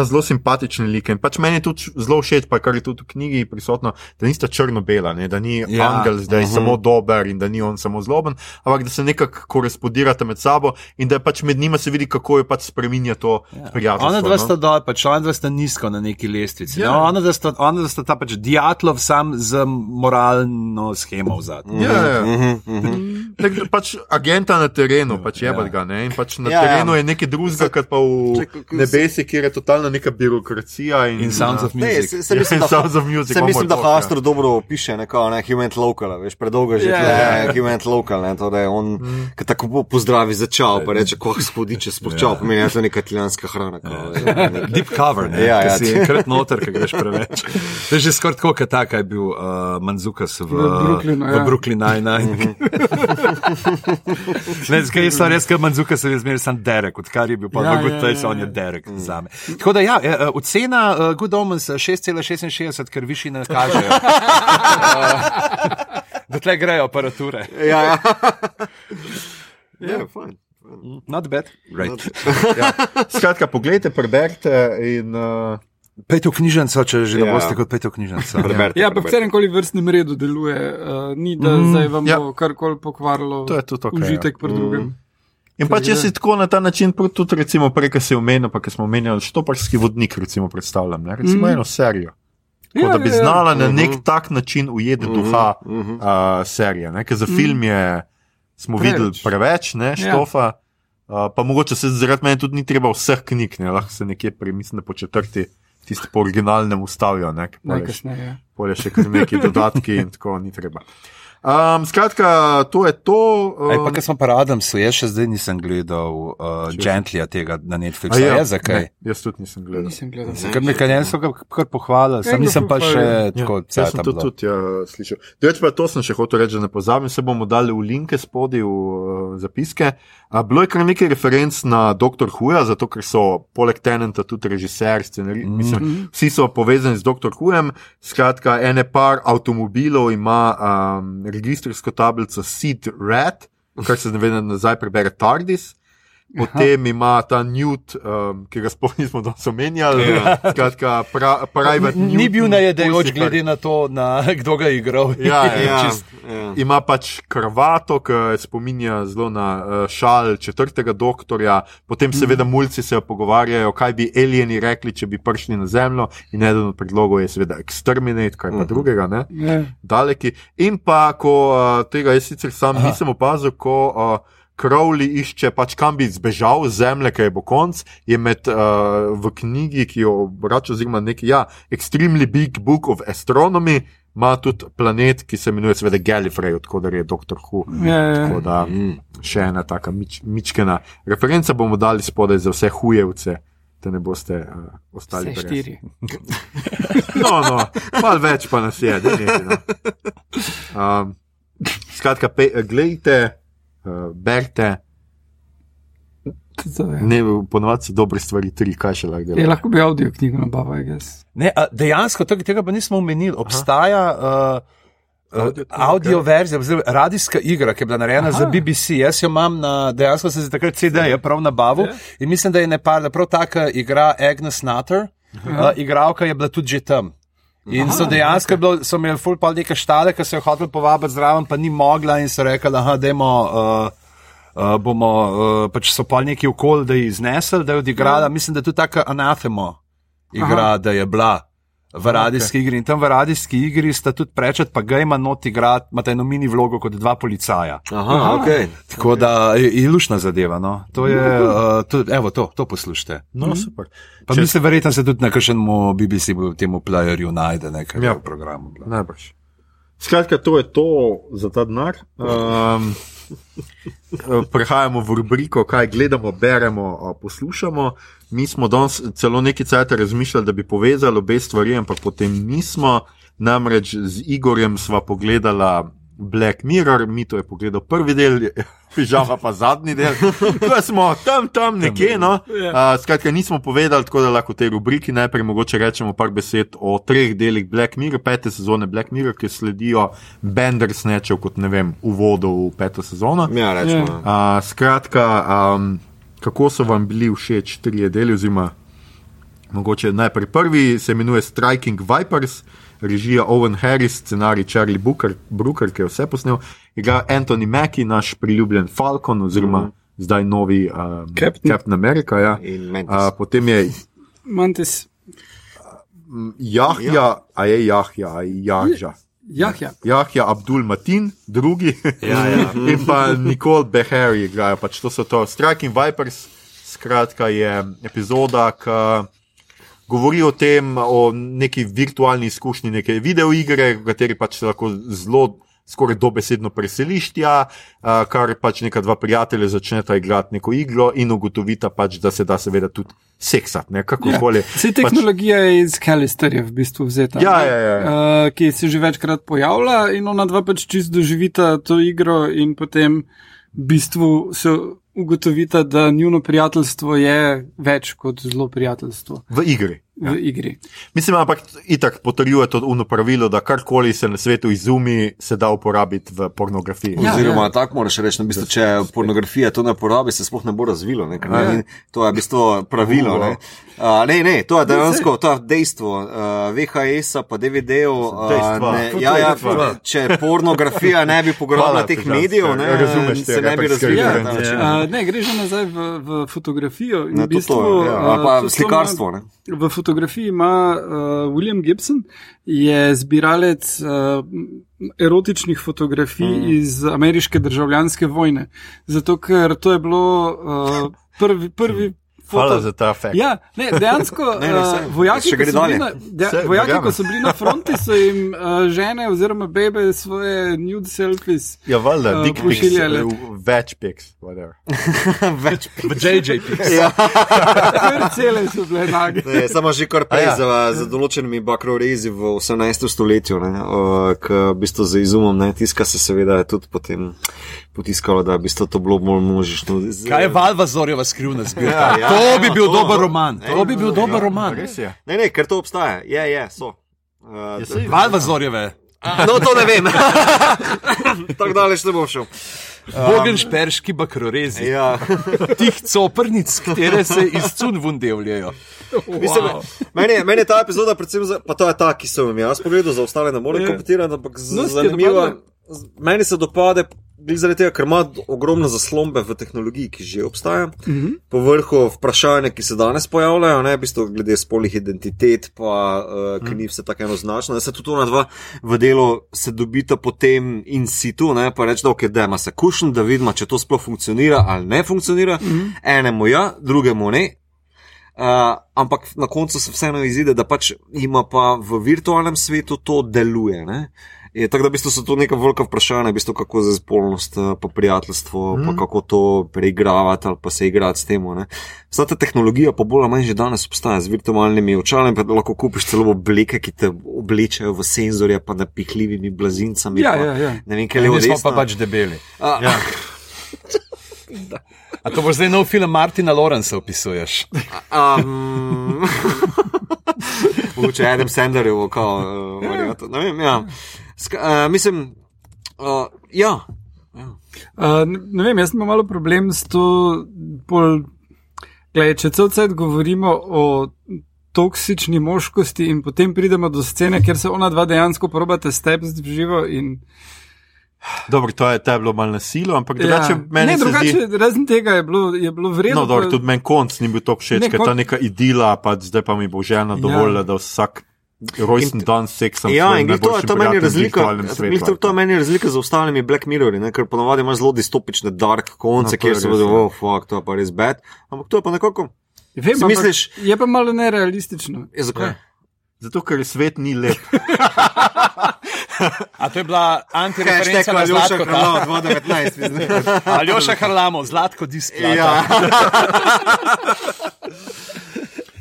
Pa zelo simpatični lik. In pač meni je tudi zelo všeč, pa kar je tudi v knjigi prisotno, da nista črno-bela, da ni ja. Ja. angel zdaj uh -huh. samo dober in da ni on samo zloben, ampak da se nekako korespondirata med sabo in da pač med njima se vidi, kako je pač spreminja to ja. prijateljstvo. Ona dva no. sta dol, pač ona dva sta nizko na neki lestvici. Ja. Ja. No, ona, dva sta, ona dva sta ta pač diatlov sam z moralno schemo v zadnjem. Ja, ja. Mhm, Tak, pač agenta na terenu, pač je Ja. ja. ga. Ne? In pač na Ja, ja, ja. terenu je nekaj drugega, kot pa v nebesih, kjer je totalna neka birokracija. In, In Sounds of Ne, Music. se, se mislim, da, Sounds of Music, se mislim, da talk, ja. Hastro dobro opiše, neko, ne, human local, veš, predolgo že, Ja, yeah, ja, yeah. human local, ne, to, da je on, mm. ki tako po- pozdravi za čau, pa reče, koh spodiče sploh čau, pomeni, da je to neka italijanska hrana. Kao, ja. Deep cover, ne, Ja, ja, ja. ja. si enkrat noter, ki greš preveč. To je že skoraj tako, kot ta, kaj je bil uh, Manzukas v, V Brooklynu, v ja. Brooklyn Nine-Nine. ne, zdaj so res, ker Manzukas je zmeraj sam Derek, odkar je bil pa Ja, v Good ja, Place, ja, on je ja. Derek za me. Tako Tako da, ja, eh, eh, ocena uh, Good Omens eh, 6,66, ker višji ne kažejo. [laughs] Dotlej grejo aparature. Ja, ja. [laughs] Ja, fajn. Not bad. Right. [laughs] Ja. Skratka, pogledajte, preberite in. Uh, Pejte v knjižnico, če že ne Ja. boste kot pejte v knjižnico. Ja, pa v katerem koli vrstnem redu deluje, uh, ni da mm, zdaj vam ja. bo karkoli pokvarilo To je tudi okej, užitek pri drugem. In pa če si tako na ta način, tudi recimo prej, ki si omenil, pa ki smo omenjali štoparski vodnik, recimo predstavljam, ne? recimo mm. eno serijo. Tako Ja, da bi ja, ja. znala na Mhm. nek tak način ujeti duha mhm. uh, serije. Ne? Ker za film je, smo Preveč. videli preveč, ne, štofa. Uh, pa mogoče se zaradi mene tudi ni treba vseh knjig, ne, lahko se nekje premisli po četrti, tisti po originalnem ustavijo, ne, ker pol je še- kar neki dodatki in tako ni treba. Um, skratka, to je to. Um, pa, ker smo pa Adamsu, jaz še zdaj nisem gledal uh, Gentlya tega na Netflixu. a Ja, je zakaj? Ne, jaz tudi nisem gledal. Nisem gledal. Ker mi kaj so ga kar pohvalili, sam Enega nisem pa še pohvalijo. tako Ja, jaz sem cel to tudi ja, slišal. Drugič pa to sem še hotel reči, da ne pozabim, se bomo dali v linke spodaj v uh, zapiske. A, bilo je kar nekaj referenc na Dr. Huja, zato ker so poleg Tenenta tudi režiser, scenarij, mm -hmm. mislim, vsi so povezani z Dr. Hujem. Skratka, ene par avtomobilov ima um, registrsko tablico Seed Red, kar se vem, nazaj prebere Tardis. Potem ima ta Newt, um, ki ga sploh nismo danes omenjali, skratka, pra, private Ni Newt bil najedajoč, glede na to, na, kdo ga je igral. [laughs] Ja, ja, Ja, čist, ja. ima pač krvato, ki spominja zelo na uh, šal četrtega doktorja, potem seveda mulci se pogovarjajo, kaj bi alieni rekli, če bi prišli na Zemljo, in eden od predlogov je seveda exterminate, kaj pa drugega, ne? Ja. daleki. In pa, ko uh, tega jaz sicer sam Aha. nisem opazil, ko uh, Crowley išče, pač kam bi zbežal zemlje, kaj bo konc, je med uh, v knjigi, ki jo obrača, oziroma neki, ja, Extremely Big Book of Astronomy, ima tudi planet, ki se imenuje seveda Gallifrey, tako da je Dr. Who. Ja, ja. Tako da še ena taka mič, mičkena referenca bomo dali spodaj za vse hujevce. Da ne boste uh, ostali brez. štiri. [laughs] No, no, malo več pa nas je, da ne. No. Um, skratka, pe, gledajte, uh, berite, Tudi je. ne, ponovadi so dobre stvari, tri, kaj še lahko Je, dela. lahko bi avdio knjigo nabavil, jaz. Ne, a, dejansko tega, tega pa nismo omenili. Obstaja uh, uh, Audio audio verzija, oziroma radijska igra, ki je bila narejena Aha. za BBC. Jaz jo imam na, dejansko sem se takrat CD-je prav nabavil Ja. in mislim, da je nepar, da prav taka igra Agnes Nutter, uh, igralka je bila tudi že tam. In so dejansko bilo, so imeli ful pa neke štale, ki so jo hoteli povabiti zraven, pa ni mogla in so rekli, da. Uh, Uh, bomo uh, pač so pa neki okol, da je iznesel, da je odigrala. Mislim, da je tudi taka anathema igra, Aha. da je bila v radijski okay. igri. In tam v radijski igri sta tudi prečet, pa ga ima not igrati, imata eno mini vlogo kot dva policaja. Aha, ok. Tako da je, je lušna zadeva. No. To je, uh, to, evo, to, to poslušajte. No, super. Pa Če- mislim, verjetno se tudi na kakšnem BBC temu playerju najde nekaj Ja. v programu. bila. Najbrž. Skratka, to je to za ta denar. Um, [laughs] prehajamo v rubriko, kaj gledamo, beremo, a, poslušamo. Mi smo danes celo nekaj časa razmišljali, da bi povezali obe stvari, ampak potem nismo. Namreč z Igorjem sva pogledala Black Mirror, mi to je pogledal prvi del, [laughs] pižama pa zadnji del. [laughs] Ko smo tam, tam nekje. No. Ja. Uh, skratka, nismo povedali, tako da lahko v tej rubriki najprej mogoče rečemo par besed o treh delih Black Mirror, pete sezone Black Mirror, ki sledijo Bandersnatchov kot ne vem, uvodu v peto sezono. Ja, rečemo. Uh, skratka, um, kako so vam bili všeč trije deli, oziroma mogoče najprej prvi, se imenuje Striking Vipers, režija Owen Harris, scenarij Charlie Booker, Brooker, ki je vse posnel, igra Anthony Mackie, naš priljubljen Falcon, oziroma mm. zdaj novi um, Captain. Captain America. Ja. Uh, potem je Mantis, Jahja, a je Jahja, a je Jahja. Jah, ja. Jahja Abdul Matin, drugi, Ja, ja. [laughs] in pa Nicole Behari igrajo. Pač to so to Striking Vipers, skratka je epizoda, ki govori o tem, o neki virtualni izkušnji, neke videoigre, v kateri pač lahko zelo. Skoraj dobesedno preseliš tja, uh, kar pač neka dva prijatelja začneta igrati neko igro in ugotovita, pač, da se da seveda tudi seksati, ne kakorkoli. Vse tehnologija je iz Kalisterja v bistvu vzeta, Ja, ne? ja, ja. Uh, ki se že večkrat pojavlja in ona dva pač čist doživita to igro in potem v bistvu se ugotovita, da njuno prijateljstvo je več kot zelo prijateljstvo V igri. V igri. Mislim, ampak itak potrjuje to uno pravilo, da karkoli se na svetu izumi, se da uporabiti v pornografiji. Ja, Oziroma, ja. tako moraš reči, no, v bistvu, če pornografija to ne uporabi, se sploh ne bo razvilo. Ne, ker Ja. ne, to je v bistvu pravilo. Ne. Uh, ne, ne, to je dejansko to je dejstvo. Uh, VHS-a, pa DVD-ov. Dejstva. ne, To ja, ja, če pornografija ne bi pograbila teh medijev, ne, razumeš se ne bi ta ja. Uh, ne, gre že nazaj v, v fotografijo. in Ne, v to, bistvu, to, ja. uh, Ali pa to- to slikarstvo. ima- Ne. Fotografiji ima uh, William Gibson, je zbiralec uh, erotičnih fotografij mm. iz ameriške državljanske vojne. Zato, ker to je bilo uh, prvi. prvi Hvala foto- za ta fakt. Ja, ne, dejansko [laughs] Ne, ne, uh, saj, vojaki, še ko gre so na, de, Saj, vojaki, ko so bili na fronti, so jim uh, žene oziroma bebe svoje nude selfies. Ja, valjda, Uh, dick pics, uh, več pics, whatever. [laughs] Več V JJP. Ja. [laughs] Kar cele so bile nage. Ne, samo že kar prej A ja. za, za določenimi bakrorezi v 18. stoletju, ne, uh, k v bistvu za izumom ne, tiska se seveda tudi potem potiskalo, da bi to bilo bolj množično. Z- Kaj je Valva Zorjeva skrivna zbirka? Ja, ja, to bi bil to. dober roman. To bi bil dober Ja, roman. Ne, ne, ker to obstaja. Je, je, so. Uh, Ja, saj- Valva Zorjeve. no, to ne vem. [laughs] Tako daleč ne bom šel. Bogenšperški bakrorezi. Ja. [laughs] Tih coprnic, katere se iz cun vundevljajo. Mislim, meni, je- meni je ta epizoda, predvsem, za, pa to je ta, ki sem jo jaz pogledal, za ostale ne morem Ja. komentirati, ampak z- No, zanimivo. Meni se dopade, zaradi tega, ker ima ogromne zaslombe v tehnologiji, ki že obstaja. Mm -hmm. Po vrhu vprašanja, ki se danes pojavljajo, ne, v bistvu glede spolih identitet, pa uh, ki ni vse tako enoznačno. Da se tudi ona dva v delu se dobita potem in situ, ne, pa reče, da ok, da ima se kušen, da vidimo, če to sploh funkcionira ali ne funkcionira. Mm -hmm. Enemu ja, drugemu ne. Uh, ampak na koncu se vseeno izide, da pač ima pa v virtualnem svetu to deluje. Ne? Je, tako da v bistvu so to neka velika vprašanja, v bistvu, kako za spolnost, eh, pa prijateljstvo, mm. pa kako to preigravati ali pa se igrati s tem. ne. Vsa ta tehnologija pa bolj ali manj že danes obstaja z virtualnimi očali, pa da lahko kupiš celo obleke, ki te oblečejo v senzorje, pa napihljivimi blazincami. Ja, pa, ja, ja. Ne vem, kaj je Mi smo pa pač debeli. A, Ja. A to boš zdaj nov film Martina Lorenza opisuješ? Um, [laughs] Mogoče Adam Sandlerjev, kao, uh, varianto, ne vem, ja. Ska, uh, mislim, uh, ja. Uh, ne, vem, jaz imam malo problem s to. Pol, gled, če cel cel govorimo o toksični moškosti in potem pridemo do scene, kjer se ona dva dejansko probate stepsti v živo. In, Dobro, to je, to je bilo malo nasilo, ampak drugače ja. meni ne, drugače, zdi. razen tega je bilo, je bilo vredno. No, dobro, pa- tudi meni konc ni bil tako všeč, ker kon- ta neka idila, pa zdaj pa mi bo žena dovolila, da vsak rojsten dan seksam. Ja, in to je to meni razlika. svetu, To, to je meni razlika z ostalimi Black Mirrori, ne? ker ponovadi imaš zelo distopične dark konce, No, kjer je se bodo, ja. oh, fuck, to je pa res bad. Ampak to je pa nekako. Vem, si ampak misliš- Je pa malo nerealistično. Je, zakaj? Zato, ker svet ni lep. [laughs] A to je bila antireferenca na Zlatko. ta? 2019. [laughs] Aljoša Harlamo, Zlatko disk. Ja. [laughs]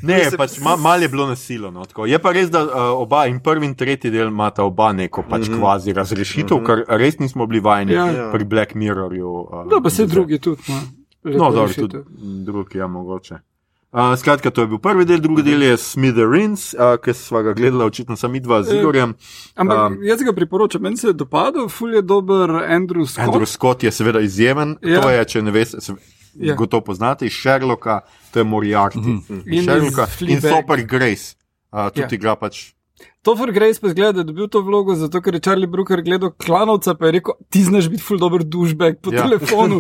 Ne, pač ma, malo je bilo nasilo. No, tako. je pa res, da uh, oba in prvi in tretji del imata oba neko pač mm -hmm. kvazi razrešitev, mm -hmm. kar res nismo bili vajeni Ja. ja. pri Black Mirrorju. Uh, No, pa se drugi tudi. No, No, dobro, tudi drugi, ja, mogoče. Uh, skratka, to je bil prvi del, drugi del je Smithereens, uh, ki sva ga gledala, očitno sem midva z Igorjem. Ampak Um, jaz ga priporočam, meni se je dopadel, ful je dober Andrew Scott. Andrew Scott je seveda izjemen, Ja. to je, če ne veste, Ja. gotovo poznate, iz Sherlocka, to je Moriarty. Mm -hmm. In Sherlocka in. Soper Grace, uh, tudi Ja. igra pač. Topher Grace pa zgleda, da je dobil to vlogo, zato ker je Charlie Brooker gledal klanovca, pa je rekel, ti znaš biti ful dober dušbek po ja. Telefonu.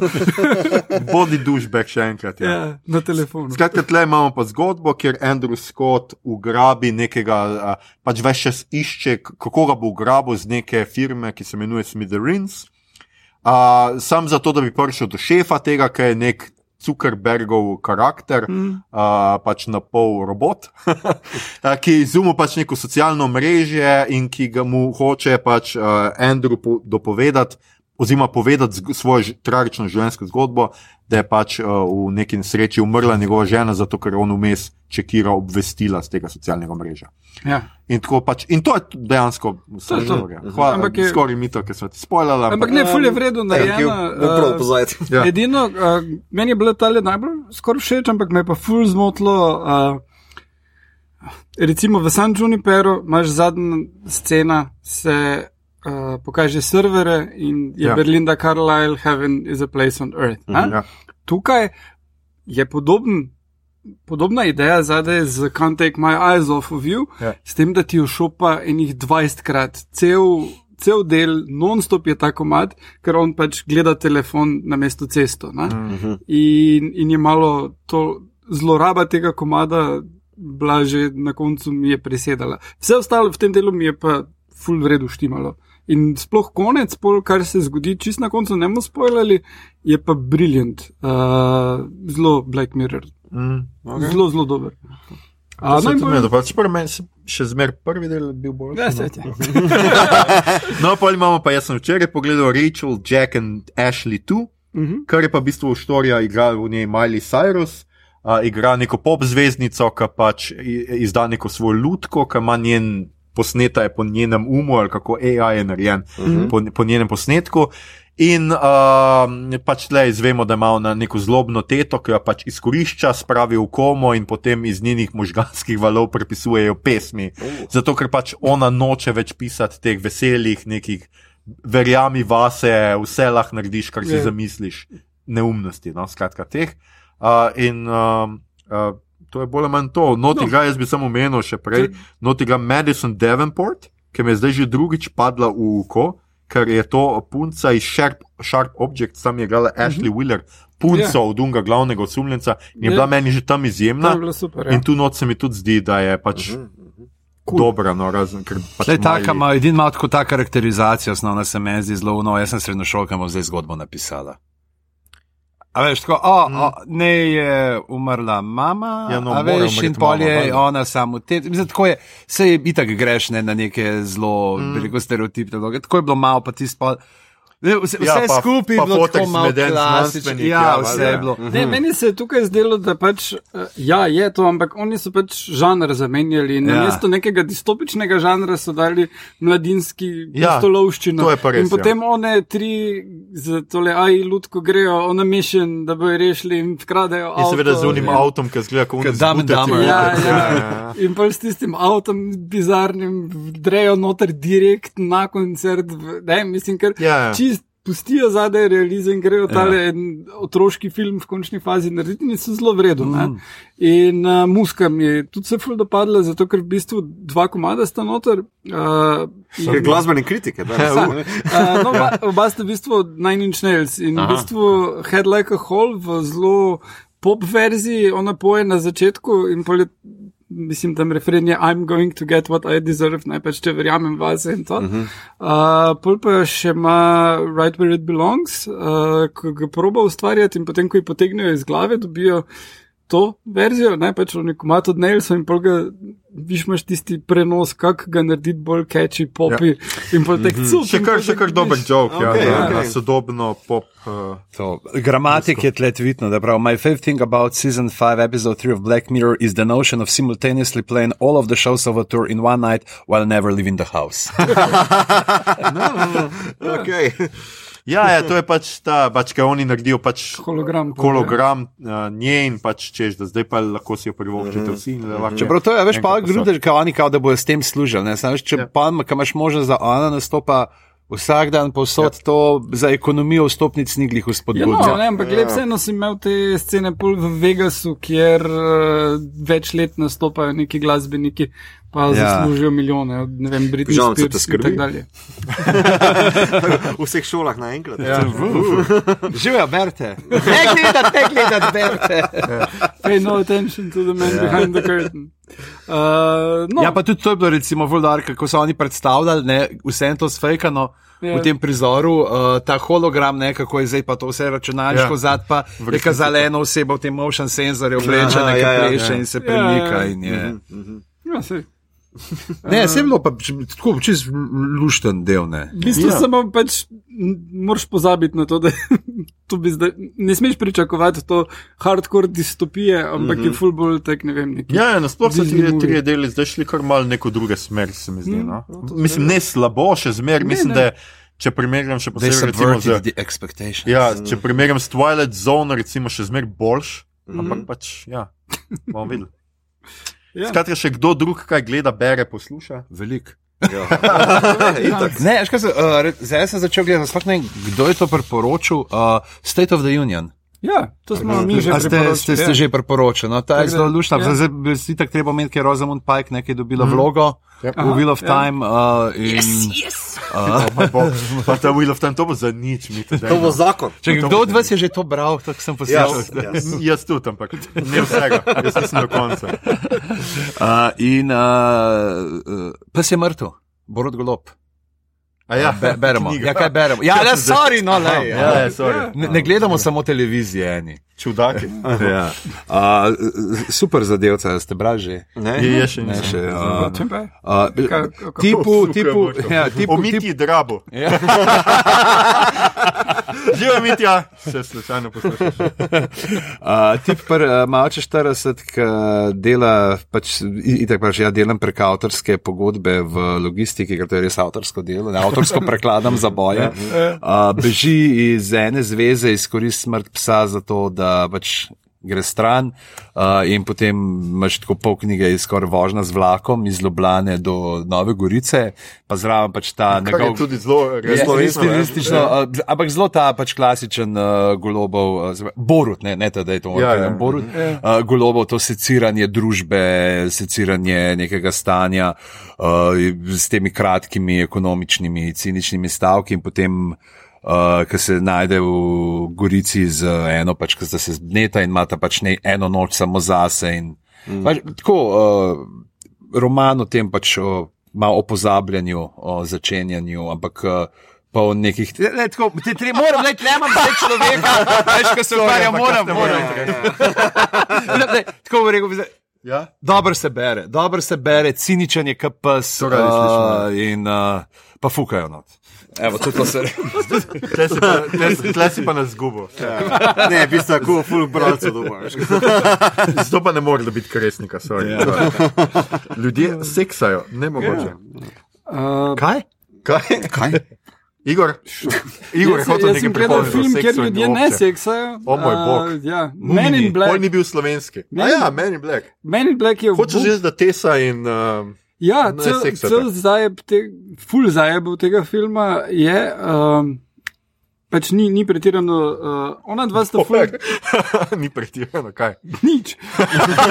[laughs] Body douchebag še enkrat. Ja. ja, na telefonu. Skratka, tle imamo pa zgodbo, kjer Andrew Scott ugrabi nekega, pač več čas išče, kako ga bo ugrabil z neke firme, ki se imenuje Smithereens. A, sam zato, da bi prišel do šefa tega, ki je nek Zuckerbergov karakter, mm. a, pač na pol robot, [laughs] ki je izumil pač neko socialno mrežje in ki ga mu hoče pač a, Andrew po, dopovedati. Oziroma povedati svojo ž- tragično življenjsko zgodbo, da je pač uh, v neki nesreči umrla njegova žena, zato ker je on vmes čekira obvestila z tega socialnega mreža. Ja. In, tako pač, in to je dejansko vse To je to. življenje. Hvala, Ampak je- skoraj mito, ki so ti spoilali. Ampak ne, ful je vredno. Bom prav eh, pozajeti. [laughs] Ja. Edino, uh, meni je bilo tale najbolj skoraj všeč, ampak me je pa ful zmotilo. Uh, recimo v San Juniperu imaš zadnja scena, se uh, pokaže servere in je Ja. ja. Berlinda Carlisle, Heaven is a place on earth. a? Ja. Tukaj je podoben. Podobna ideja zadaj z Can't Take My Eyes Off of You, Ja. s tem, da ti ošopa enih 20 krat, cel, cel del, non-stop je ta komat, ker on pač gleda telefon na mesto cesto. Mm. Mhm. In, in je malo to zloraba tega komada, bila že na koncu mi je presedala. Vse ostalo v tem delu mi je pa full vredu štimalo. In sploh konec, pol, kar se zgodi, čist na koncu ne bomo spoilali, je pa briljant, uh, zelo Black Mirror, Mm, okay. zelo, zelo dober. A, A, no, najbolj- in pa čeprav meni se še zmer prvi del bil bolj. Ja, saj je. [laughs] No, pa imamo pa jaz sem včeraj pogledal Rachel, Jack in Ashley 2, Mhm. kar je pa v bistvu štorija, igra v njej Miley Cyrus. Uh, igra neko pop zvezdnico, ki pač izda neko svojo lutko, ki ima njen posneta je po njenem umu ali kako AI je narejen uh -huh. po, po njenem posnetku. In uh, pač tle izvemo, da ima ona neko zlobno teto, ki jo pač izkorišča, spravi v komo in potem iz njenih možganskih valov prepisujejo pesmi. Zato, ker pač ona noče več pisati teh veselih, nekih verjami vase, vse lahko narediš, kar si Ja. zamisliš, neumnosti, no, skratka teh. Uh, in uh, uh, to je bolj ali manj to. Noti No. ga jaz bi samo omenil še prej, noti ga Madison Davenport, ki mi je zdaj že drugič padla v oko, ker je to punca iz Sharp, Sharp Objects, tam je igrala Ashley Wheeler, punca Ja. od unga glavnega osumljenca in je Ja. bila meni že tam izjemna. super. Ja. In tu noč se mi tudi zdi, da je pač Cool. dobra, no, razen ker pač Tle, taka, Miley- ima, edin ima tako ta karakterizacija, osnovna se meni zdi zelo no, jaz sem srednjošolka, bom zdaj zgodbo napisala. A veš, tako, o, o, ne je umrla mama, Ja, no, a veš, in pol mama, je valjda. ona samo te. Mislim, tako je, se je itak greš ne, na neke zelo, mm. veliko stereotipne vloge. Tako je bilo malo, pa tisto Ne, Vse, Ja, vse pa- skupaj je bilo tako malo klasično. Ja, ja, vse je bilo. Ne, meni se je tukaj zdelo, da pač, eh, ja, je to, ampak oni so pač žanr zamenjali. In Ja. ja. Namesto nekega distopičnega žanra so dali mladinski Ja, stolovščino. to je pa res, in potem ja. one tri, za tole AI lutko grejo, ona mission, da bojo rešili in vkradejo. In seveda avto, z unim in- avtom, ki zgleda kot Dumber. Ja, Ja, ja. ja. In pa s tistim avtom bizarnim drejo noter direkt na koncert. Ne, mislim, ker Ja, ja. Pustijo zadaj realizem in grejo tale en otroški film v končni fazi narediti in so zelo vredni. Mm. In uh, muska mi je tudi se ful dopadla, zato ker v bistvu dva komada sta noter. Uh, [laughs] Ker glasbene kritike. da, [laughs] Ja, recimo, ne. Uh, no, oba, oba sta v bistvu Nine Inch Nails in v bistvu Head Like a Hole v zelo pop verziji, ona poje na začetku in pol je, mislim, tam refren je I'm going to get what I deserve, naj pač če verjamem vase in to. Uh -huh. uh, pol pa še ima Right Where It Belongs, uh, ko ga proba ustvarjati in potem, ko jih potegnejo iz glave, dobijo to verzijo, ne pač v nekom matu od Nailsa in pol ga, viš imaš tisti prenos, kako ga narediti bolj catchy, popi ja. in pol tek cuk. Še in kar, še kar dober viš. jok, ja, okay, ja, okej. na sodobno pop. Uh, To. Gramatik je tle tvitno, da pravi, my favorite thing about season 5, episode 3 of Black Mirror is the notion of simultaneously playing all of the shows of a tour in one night while never leaving the house. [laughs] [laughs] Okay. Ja, ja, to je pač ta, pač, kaj oni naredijo, pač Hologram. hologram uh, nje in pač češ, da zdaj pa lahko si jo privoščite vsi. in da lahko- Čeprav to je, veš, pa Enkrat grude, kao oni kao, da bojo s tem služili. Veš, če ja. pa imaš možnost, da ona nastopa vsak dan povsod, ja. to za ekonomijo vstopnic ni glih Ja, no, vzpodbudno. ne, ampak ja. vseeno sem imel te scene pol v Vegasu, kjer uh, več let nastopajo neki glasbeniki, pa Ja. ja. zaslužijo milijone, ne vem, Britney te Spears in skrbi? tako dalje. V vseh šolah naenkrat. Ja. Živijo, berte. [laughs] Ne gledati, ne gledati, berte. Pay no attention to the man yeah. behind the curtain. Uh, no, Ja, pa tudi to je bilo, recimo, Voldar, kako so oni predstavljali, ne, vse to sfejkano. Ja. V tem prizoru, uh, ta hologram, ne, kako je zdaj pa to vse računalniško, Ja. ja. zad pa neka zelena oseba v tem motion senzorju oblečena, ki ja, ja, pleše ja. in se Ja, premika. ja. In je, ja, sej. Ne, sem bilo pa tako čez lušten del. Ne. V bistvu Ja. samo pač moraš pozabiti na to, da [laughs] to bi zdaj, ne smeš pričakovati to hardcore distopije, ampak mm -hmm. je full bolj tak, ne vem. Ja, ja nasploh so ti trije deli zdaj šli kar mal neko druge smer, se mi zdi. Mm, No? no, Mislim, ne slabo, še zmer, Ne, mislim, ne. da je, če primerjam še They posebej recimo z. subverted the expectations. Ja, če primerjam s Twilight Zone, recimo še zmer boljš, Mhm. ampak pač, ja, bomo videli. [laughs] Ja. Skratka, še kdo drug kaj gleda, bere, posluša. Velik. Ja. [laughs] Itak. Ne, veš kaj, se, uh, zdaj sem začel gledati, sploh ne kdo je to priporočil. Uh, State of the Union. Ja, to smo mi že A ste, ste, ste ja. že priporočili. No, ta je zelo lušna. ja. Zdaj bi si tako treba omeniti, ker je Rosamund Pike nekaj dobila mm. vlogo Ja. v Wheel of ja. Time. Uh, in, Oh, [laughs] pa, bo, pa ta Wheel of Time, to bo za nič, mi te To bo zakon. Če kdo od vas je že to bral, tako sem poslušal. ja. Jaz tudi, ampak ne vsega, jaz nisem do konca. [laughs] Uh, in uh, uh, pes je mrtev, Borod Golob. A ja, Be, beremo. knjiga. Ja, kaj beremo? Ja, ne, sorry, no, le. Ja, ja, sorry. Ne, ne gledamo samo televizije, eni. Čudaki. Ja. Uh, super zadevca, ste brali že? Ne? Je, je še Ne, nisem. še, uh, uh, tipu, tipu, ja, tipu, tipu, Miti Drabu. ja. [laughs] Živijo Mitja, še slučajno poslušaš. [laughs] Uh, tip pr, uh, malo čez 40, ki dela, pač, itak pač, ja, delam prek avtorske pogodbe v logistiki, ker to je res avtorsko delo, ne, avtorsko prekladam za boje. [laughs] Uh, beži iz ene zveze, izkoristi smrt psa za to, da pač gre stran uh, in potem imaš tako pol knjige skoraj vožnja z vlakom iz Ljubljane do Nove Gorice, pa zraven pač ta je njegov. tudi zelo slovensko. ne? stilistično, uh, ampak zelo ta pač klasičen uh, golobov, uh, zve- Borut, ne, ne ta, da je to Ja, ja, ja. Borut, uh, golobov, to seciranje družbe, seciranje nekega stanja uh, s temi kratkimi ekonomičnimi, ciničnimi stavki in potem. Uh, ki se najde v Gorici z eno, pač, ki sta se zbneta in imata pač ne, eno noč samo zase. In, mm. pač, tako, uh, roman o tem pač o, malo o pozabljanju, o začenjanju, ampak uh, pa o nekih. Ne, tako, te, te, moram, ne, tle imam zdaj človeka, [laughs] veš, ko se ukvarjam, moram, moram. [laughs] Ne, ne, Tako bi rekel, Ja? dobro se bere, dobro se bere, ciničen je KPS uh, in uh, pa fukajo not. Evo, tudi to se reče. Tle si pa- tle Tle si pa nas zgubo. Ne, v bistvu tako full bralcev doma. Zato pa ne more dobiti kresnika, sorry. Ljudje seksajo, ne mogoče. Uh, Kaj? Kaj? Kaj? Igor, Igor je jaz, hotel jaz nekaj sem gledal film, kjer ljudje ne seksajo. O moj bog. Uh, ja. Men in Black. ni bil slovenski. A Men- ja, Men in Black. Men in Black je v Hočeš reči, da Tesa in. Uh, Ja, cel, cel zajeb, te, full zajeb tega filma je, um, pač ni, ni pretirano, uh, ona dva sta full, [laughs] ni pretirano, kaj. nič.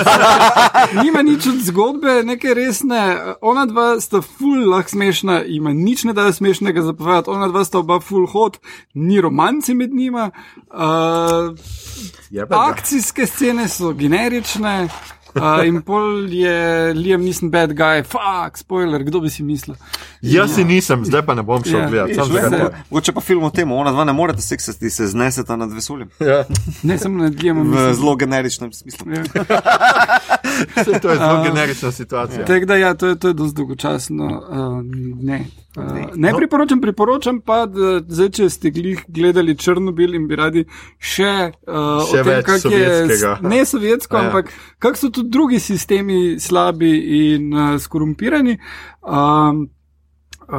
[laughs] Nima nič od zgodbe, neke resne, ona dva sta full lahko smešna, ima nič ne dajo smešnega zapovedati, ona dva sta oba full hot, ni romanci med njima. Uh, Akcijske scene so generične. Uh, in pol je Liam Neeson bad guy, fuck, spoiler, kdo bi si mislil. Jaz si nisem, zdaj pa ne bom šel Ja. gledati. Sam Veš, zakaj vse. ne. Mogoče pa film o tem, ona dva ne morete seksati, se zneseta nad vesoljem. Ja, Ne samo nad Liamom V zelo generičnem smislu. Ja. [laughs] saj to je zelo generična situacija. Tako da, ja, to je, to je dosti dolgočasno. Uh, ne. Uh, ne priporočam, priporočam pa, da zdaj, če ste glih gledali Črnobil in bi radi še, uh, Še o tem, več kak je, sovjetskega. ne sovjetsko, Ja. ampak kak so tudi drugi sistemi slabi in uh, skorumpirani. Um, Uh,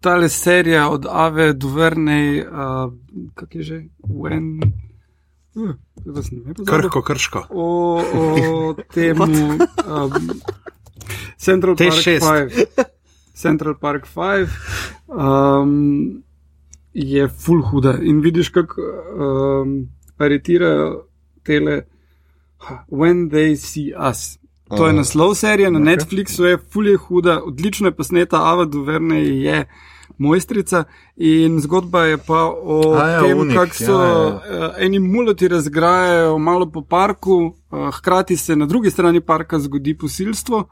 tale serija od Ave do Vrnej, uh, kako je že, When. Uh. Krhko, krško. o, o tem um, [laughs] Central Park šest. 5. Central Park 5 um, je full huda in vidiš, kako um, aretirajo tele When They See Us. To je naslov serije na okay. Netflixu, je full je huda, odlično je posneta, Ava Duverne je mojstrica in zgodba je pa o A ja, tem, kako so ja, ja. uh, eni muloti razgrajajo malo po parku, uh, hkrati se na drugi strani parka zgodi posilstvo.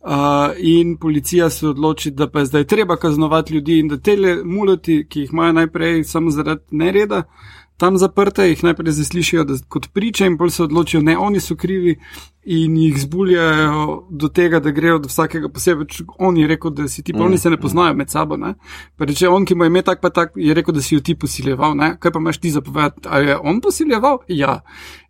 Uh, in policija se odloči, da pa je zdaj treba kaznovati ljudi, in da te muloti, ki jih imajo najprej samo zaradi nereda, tam zaprte, jih najprej zaslišijo da, kot priče in pol se odločijo, ne, oni so krivi in jih zbuljajo do tega, da grejo do vsakega posebej. On je rekel, da si ti, pa oni se ne poznajo med sabo. Ne? Pa reče on, ki mu je ime tak, pa tak, je rekel, da si jo ti posiljeval. Ne? Kaj pa imaš ti zapovedati? A je on posiljeval? Ja.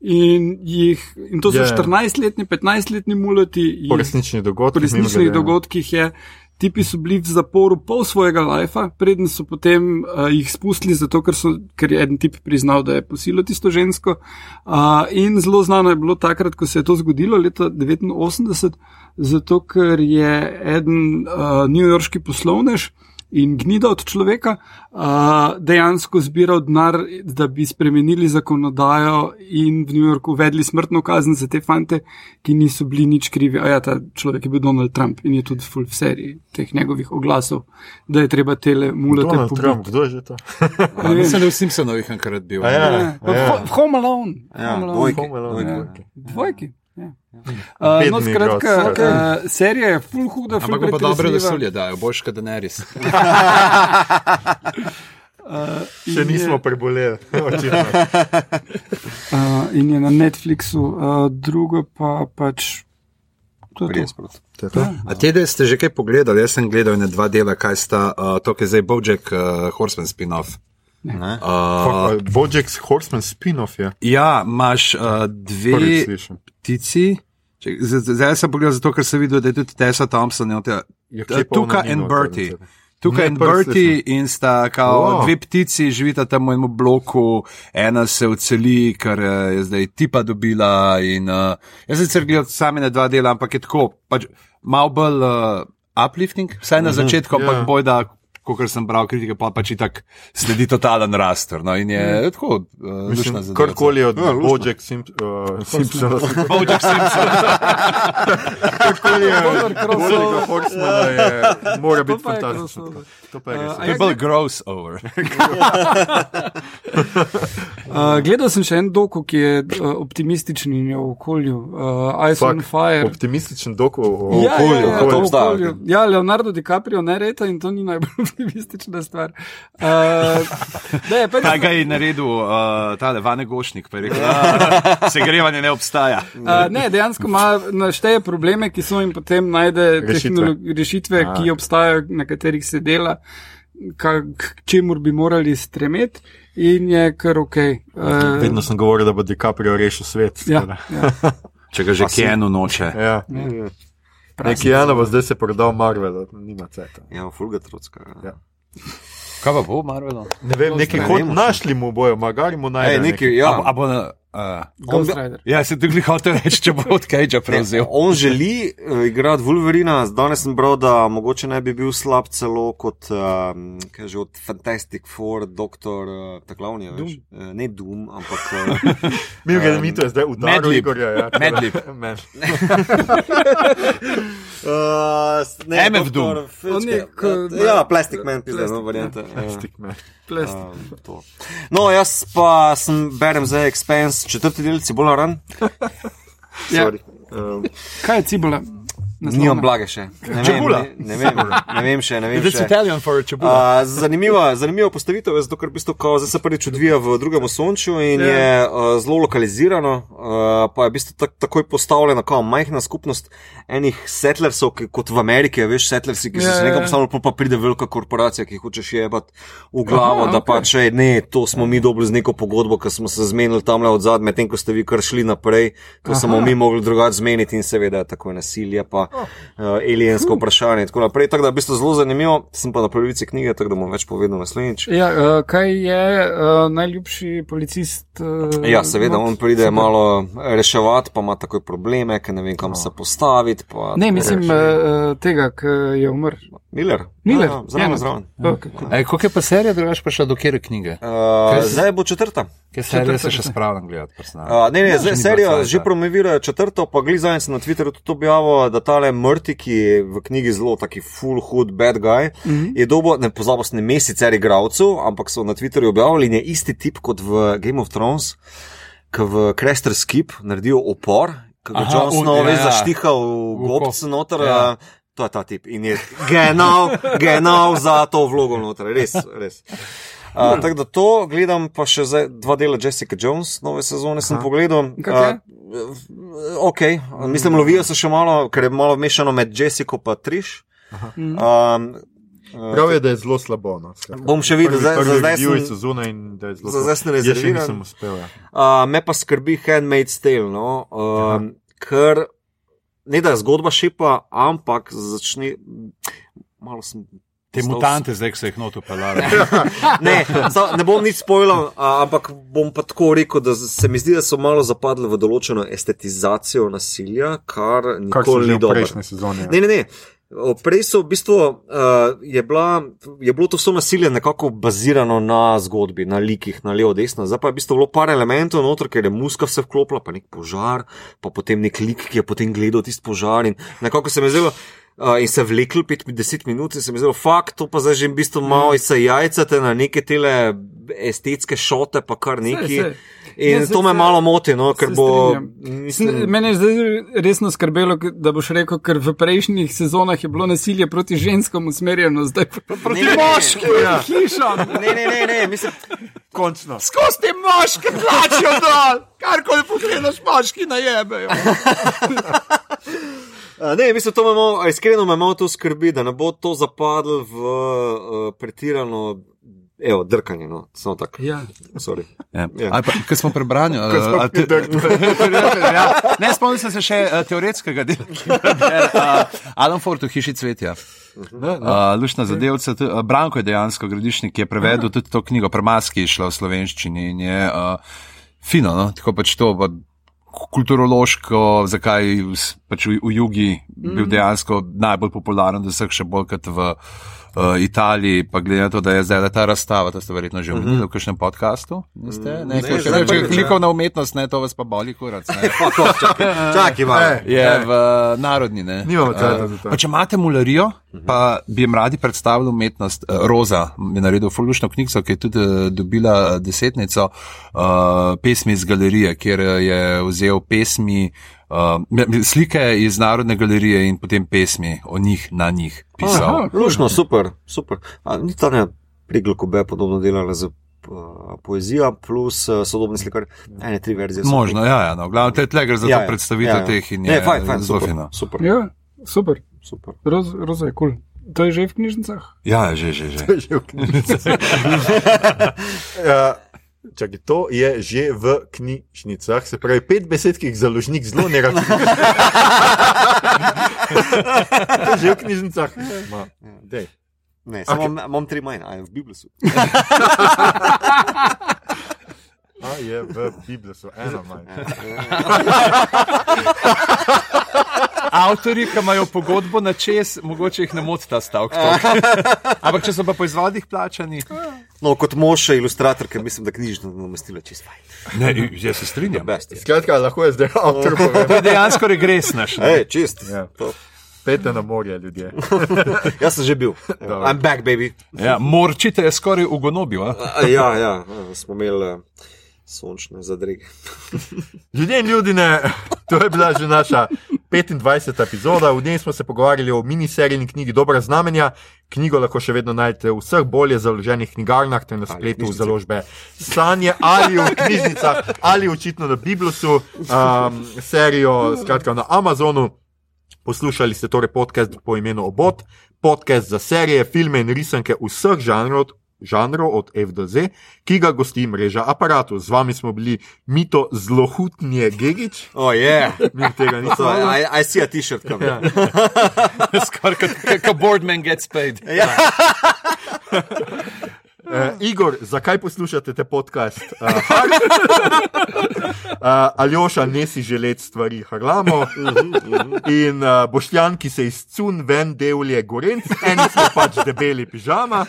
In, jih, in to so Je. 14-letni, 15-letni muloti. Po resničnih dogodkih. po resničnih mimogrede. dogodkih je. Tipi so bili v zaporu pol svojega lajfa, preden so potem uh, jih spustili, zato ker, so, ker je en tip priznal, da je posilil tisto žensko. Uh, in zelo znano je bilo takrat, ko se je to zgodilo, leta 1989, zato ker je eden uh, newyorški poslovnež in gnida od človeka uh, dejansko zbiral denar, da bi spremenili zakonodajo in v New Yorku uvedli smrtno kazen za te fante, ki niso bili nič krivi. A ja, ta človek je bil Donald Trump in je tudi full v seriji teh njegovih oglasov, da je treba tele mulate Donald pobiti. Trump, kdo je že to? [laughs] A, Mislim, da je v Simpsonovih enkrat bil. A ja. Ja, pa Ja. v Home Alone. Ja, Home Alone. dvojki, Home Alone, dvojki. dvojki. Dvojki. Ja. Uh, no, skratka, igralec, uh, serija je full huda, full Ampak pa dobro pretresljiva. vesolje dajo, boljš kot Daenerys. [laughs] [laughs] Še In nismo je- preboleli. [laughs] očitno. Uh, in je na Netflixu, uh, drugo pa pač. To je to. Res, proti. To je to. A te dve ste že kaj pogledali? Jaz sem gledal ne dva dela, kaj sta, uh, to je zdaj Bojack uh, Horseman spin-off. Ne? Uh, Bojack's Horseman spin-off je. ja, imaš uh, dve ptici. Če- Zdaj sem pogledal zato, ker sem videl, da je tudi Tessa Thompson, je notja- Ja, kje pa Tuka ona ni in Bertie. Tukaj prvič Bertie in sta kao Wow. dve ptici, živita tam v enem bloku, ena se odseli, ker eh, je zdaj tipa dobila. In, uh, jaz sem sicer gledal same na dva dela, ampak je tako, pač, malo bolj uh, uplifting, vsaj na začetku, ampak ja. boj da. Kot sem bral kritike, pa pač itak sledi totalen raster. No, in je mm. tako, uh, Mislim, zadeva. karkoli od Ja. Bojack Simp- uh, Simpsona. Bojack Simpson. Karkoli je od. Bojacka Horsemana, je, [laughs] mora To biti pa je fantastično. To pa je res. Uh, To je bolj gross over. Uh, [laughs] gledal sem še en doku, ki je uh, optimističen in je v okolju. Uh, Ice Fuck, on Fire. Optimističen dok o o Ja, okolju. ja, ja, okolju. ja, Leonardo DiCaprio ne reta in to ni najbolj optimistična stvar. Uh, ne, pa Kaj ga je naredil uh, tale Vane Gošnik, pa je rekel, da segrevanje ne obstaja. Uh, ne, dejansko ima našteje probleme, ki so in potem najde Rešitve. rešitve, A. ki obstajajo, na katerih se dela, ka, k čemur bi morali stremeti, in je kar ok. Uh, Vedno sem govoril, da bo DiCaprio rešil svet. ja, ja, Če ga že Kenu noče. Ja. Neki Jana bo zdaj se prodal Marvel, nima ceta. Ja, fulga trocka. Ja. Kaj pa bo, Marvelo? Ne vem, neki Ne hod vemo še. našli mu bojo, magari mu najdejo. neki, ja. A, bo- a bo. Uh, Rider. ja, se tudi hotel reči, če bo [laughs] od Cagea prevzel. On želi uh, igrati Wolverina, danes sem bral, da mogoče ne bi bil slab celo kot um, že od Fantastic Four, doktor, uh, ta glavni, veš, uh, ne Doom, ampak. Uh, [laughs] Mi ga mi to je zdaj udaril. Igorja. Ja, Madlib. [laughs] Man. uh, ne, MF Doom. doktor Filčka. On je ko- Ja, Plastic Man, pizda, Plastic no, varianta. ja. Plastic Man. Plastik. Um, to. no, jaz pa sem berem za Expense, četrti del Cibola Run. Ja. Sorry. Um, Kaj je cibola? Naslovna? Nimam blage še. Ne vem. Ne, ne, vem, ne vem še, ne vem It's še. Italian for čebula. Uh, zanimiva, zanimiva postavitev je zato, ker v bistvu zdaj se prvič odvija v drugem osončju in Ja. yeah. je uh, zelo lokalizirano, uh, pa je v bistvu tak, takoj postavljena kao majhna skupnost enih settlersov, ki, kot v Ameriki, a veš, settlersi, ki so Ja, se ja, nekaj ja. postavili, pol pa pride velika korporacija, ki hočeš jebati v glavo, Aha, da okej. pač ej, ne, to smo mi dobili z neko pogodbo, ker smo se zmenili tamle od zadaj, medtem ko ste vi kar šli naprej, to Aha. smo mi mogli drugače zmeniti in seveda tako je nasilje, pa uh, aliensko vprašanje in tako naprej. Tako da je v bistvu zelo zanimivo, sem pa na polovici knjige, tako da bom več povedal naslednjič. Ja, uh, kaj je uh, najljubši policist? Uh, Ja, seveda, on pride super. malo reševati, pa ima takoj probleme, ker ne vem, kam se postaviti. pa Ne, mislim uh, tega, ki je umrl. Miller. Miller, Ja, ja, zraven, eno. zraven. Okay. Ej, koliko je pa serija, drugač pa še do kere knjige? Uh, zdaj bo četrta. Ker serije se še spravljam gledati. Uh, ne, ne, Ja, zdaj bilo že cajta. promovirajo četrto, pa zadnjič sem na Twitterju tudi objavil, da tale Mrti, ki je v knjigi zelo taki full hood bad guy, mm. -hmm. je dobo, ne pozabil sem ime sicer igralcev, ampak so na Twitterju objavili in je isti tip kot v Game of Thrones, ki v Crester Skip naredijo opor, ki ga un- Snow ja, res ja. zaštiha v V gobce noter. Ja. To je ta tip in je genau, genau za to vlogo noter, res, res. Uh, tako da to gledam, pa še zdaj dva dela Jessica Jones, nove sezone sem pogledal. Kako je? Uh, ok, mislim, lovijo se še malo, ker je malo mešano med Jessico in Triš. Um, Prav je, da je zelo slabo. No, skratka. Bom še videl, zdaj- za zdaj reviewi sem- so zunaj in da je zelo za zdaj sem rezerviran. nisem uspel. Ja. Uh, me pa skrbi Handmaid's Tale, no, um, ker ne da je zgodba šepa, ampak začne. Malo sem. Te mutante, zdaj ko se jih noto pelali. [laughs] Ne, ne bom nič spoilal, a, ampak bom pa tako rekel, da se mi zdi, da so malo zapadli v določeno estetizacijo nasilja, kar nikoli ni dobro. prejšnji sezoni. Ja. Ne, ne, ne. Prej so v bistvu, uh, je, bila, je bilo to vse nasilje nekako bazirano na zgodbi, na likih, na levo, desno. Zdaj pa je v bistvu bilo par elementov noter, ker je muska vse vklopila, pa nek požar, pa potem nek lik, ki je potem gledal tisti požar in nekako se mi zdelo. Uh, in se vlekli 5-10 minut, in se mi je zelo, fakt, to pa zdaj že v bistvu malo se jajcate na neke tele estetske šote, pa kar neki. saj. In Ne, saj to me se- malo moti, no, ker bo. Mislim, Mene je zdaj resno skrbelo, da boš rekel, ker v prejšnjih sezonah je bilo nasilje proti ženskam usmerjeno, zdaj pa proti Ne, moškim, Ja. hišam. ne, ne, ne, ne, mislim. Končno. Skozi te moške plačijo dol, karkoli pogledaš, moški najebejo. [laughs] Ne, mislim, to me malo, iskreno me malo to skrbi, da ne bo to zapadlo v uh, pretirano, evo, drkanje, no, samo tako. Ja. Sorry. Ja. Ja. Ali pa, Ko smo prebrali, smo uh, te, [laughs] ja, ne spomnim se še uh, teoretskega dela. Uh, Alan Ford v hiši cvetja. Uh, Lušna zadevca, uh, Branko je dejansko gradišnik, ki je prevedel tudi to knjigo Premaski, je šla v slovenščini in je uh, fino, no? tako pač to. Pa, Kulturološko, zakaj pač v, v jugi bil dejansko najbolj popularen, da vseh še bolj kot v uh, Italiji, pa glede na to, da je zdaj ta razstava, to ste verjetno že omenili v kakšnem podkastu. Niste? Ne, Ne, ne, zdaj če prvič, je likovna umetnost, ne, to vas pa boli kurac. Ne. [laughs] Čakaj, malo. Eh, Je v uh, narodni. Ne. Nimamo Eh, to. pa Če imate mularijo, pa bi jim radi predstavili umetnost. Uh, Roza je naredil fulušno knjigo, ki je tudi uh, dobila uh, desetnico uh, pesmi iz galerije, kjer uh, je vzel pesmi. Uh, slike iz Narodne galerije in potem pesmi o njih na njih pisal. Lušno, super, super. A, ni ta ne priglokube podobno delala z uh, poezijo, plus uh, sodobni slikar, ene tri verzije. Možno, ja, ja no. glavno te tle gre za Ja, to ja, predstavitev ja, ja. teh in je Ne, fajn, fajn, zelo super, fino. super, Ja, super. super. Roz, roza je kul. Cool. To je že v knjižnicah? Ja, že, že, že. Že v knjižnici. Uh, [laughs] [laughs] Čakaj, to je že v knjižnicah, se pravi, pet besed, ki jih založnik zelo ne razume. [laughs] To je že v knjižnicah. Ma, dej. Ne, samo okay. imam tri manj, a je v Biblusu. A je v Biblusu, ena manj. Avtori, ki imajo pogodbo na čez, mogoče jih ne moti ta stavek. Ampak če so pa po izvodih plačani. No, kot mož, ilustrator, ker mislim, da knjižno namestila čist fajn. Ne, jaz se strinjam. Best je. Skratka, lahko je zdaj avtor. To je dejansko regres naš. ne. Hej, čist. Ja. To. Pete na morje, ljudje. [laughs] Jaz sem že bil. I'm back, baby. Ja, morčite je skoraj ugonobil. ja, ja, smo imeli sončne zadrege. Ljudje in ljudine, to je bila že naša 25. epizoda. V njej smo se pogovarjali o miniserijni knjigi Dobra znamenja. Knjigo lahko še vedno najdete v vseh bolje založenih knjigarnah, ter na spletu založbe Sanje ali v knjižnicah ali očitno na Biblusu, um, serijo skratka na Amazonu. Poslušali ste torej podcast po imenu Obot, podcast za serije, filme in risanke vseh žanrov, žanrov od F do Z, ki ga gosti mreža aparatu. Z vami smo bili Mito Zlohutnje Gigič, O, je. mi tega nismo So, vedeli. I, I see a t-shirt coming. Ja. [laughs] Skoraj kot kot boardman gets paid. Ja. [laughs] Uh, Igor, zakaj poslušate te podcast? Uh, uh, [laughs] Aljoša, ne si želeti stvari, harlamo. In uh, Boštjan, ki se iz cun ven devlje gorenc, eni smo pač debeli pižama.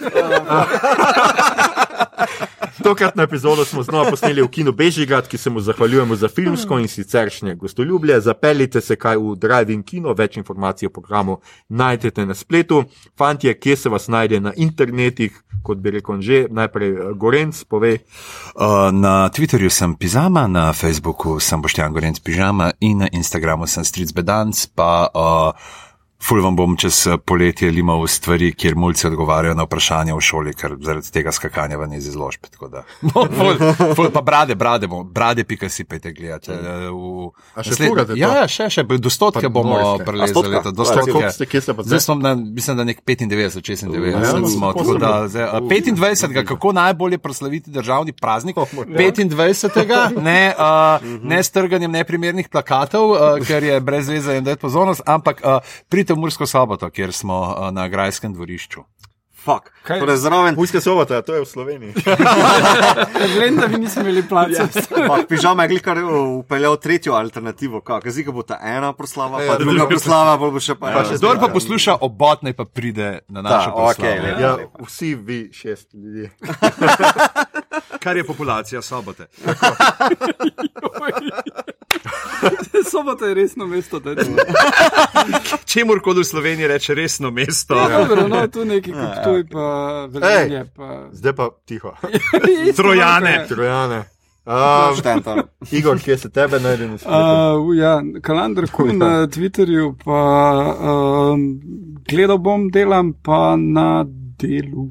Tokratno epizodo smo znova posneli v kinu Bežigrad, ki se mu zahvaljujemo za filmsko in siceršnje gostoljubje. Zapeljite se kaj v Drive-in kino, več informacij o programu najdete na spletu. Fantje, kje se vas najde na internetih, kot bi rekel že, najprej eh, Gorenc, povej. Uh, na Twitterju sem Pizama, na Facebooku sem Boštjan Gorenc Pižama in na Instagramu sem Stric Bedanc, pa uh, Ful vam bom čez eh, poletje limal stvari, kjer mulci odgovarjajo na vprašanja v šoli, ker zaradi tega skakanja ven iz izložb. tako da. [laughs] ful, ful, pa brade, brade, bomo, brade, pika si pejte gledati. eh, v A še nasled- to? Ja, ja, še, še, do stotke bomo norske. A prelezali. stotka? leto, Do stotke. Zdaj smo na, mislim, da nek 95, 96 Ja, smo. no, tako da, zdaj, a, 25. kako najbolje proslaviti državni praznik? [laughs] Oh, 25. ne, uh, ne s trganjem neprimernih plakatov, uh, ker je brez veze in da je pozornost, ampak uh, pridite v Mursko soboto, kjer smo uh, na Grajskem dvorišču. Fuck. Kaj? Torej, zraven, Pujska sobota, to je v Sloveniji. [laughs] Vem, da vi nismo imeli placa. pa pižama je glikar upeljal tretjo alternativo, kako zdaj bo ta ena proslava, Ja, pa druga proslava, pa bo še pa Pa ena. še Kdor pa Ja. posluša obot, naj pa pride na našo okej, proslavo. lepo. Ja, vsi vi šest ljudi. [laughs] Kar je populacija sobote. [laughs] Sobota je resno mesto. da je to. Čemur koli v Sloveniji reče resno mesto. Ja, dobro, no, tu neki kot tuj, pa veselje. Pa... Zdaj pa tiho. [laughs] Trojane. Trojane. Um. Igor, kje se tebe najde na svetu? Uh, ja, kalendar kuj na Twitterju, pa um, gledal bom, delam pa na delu.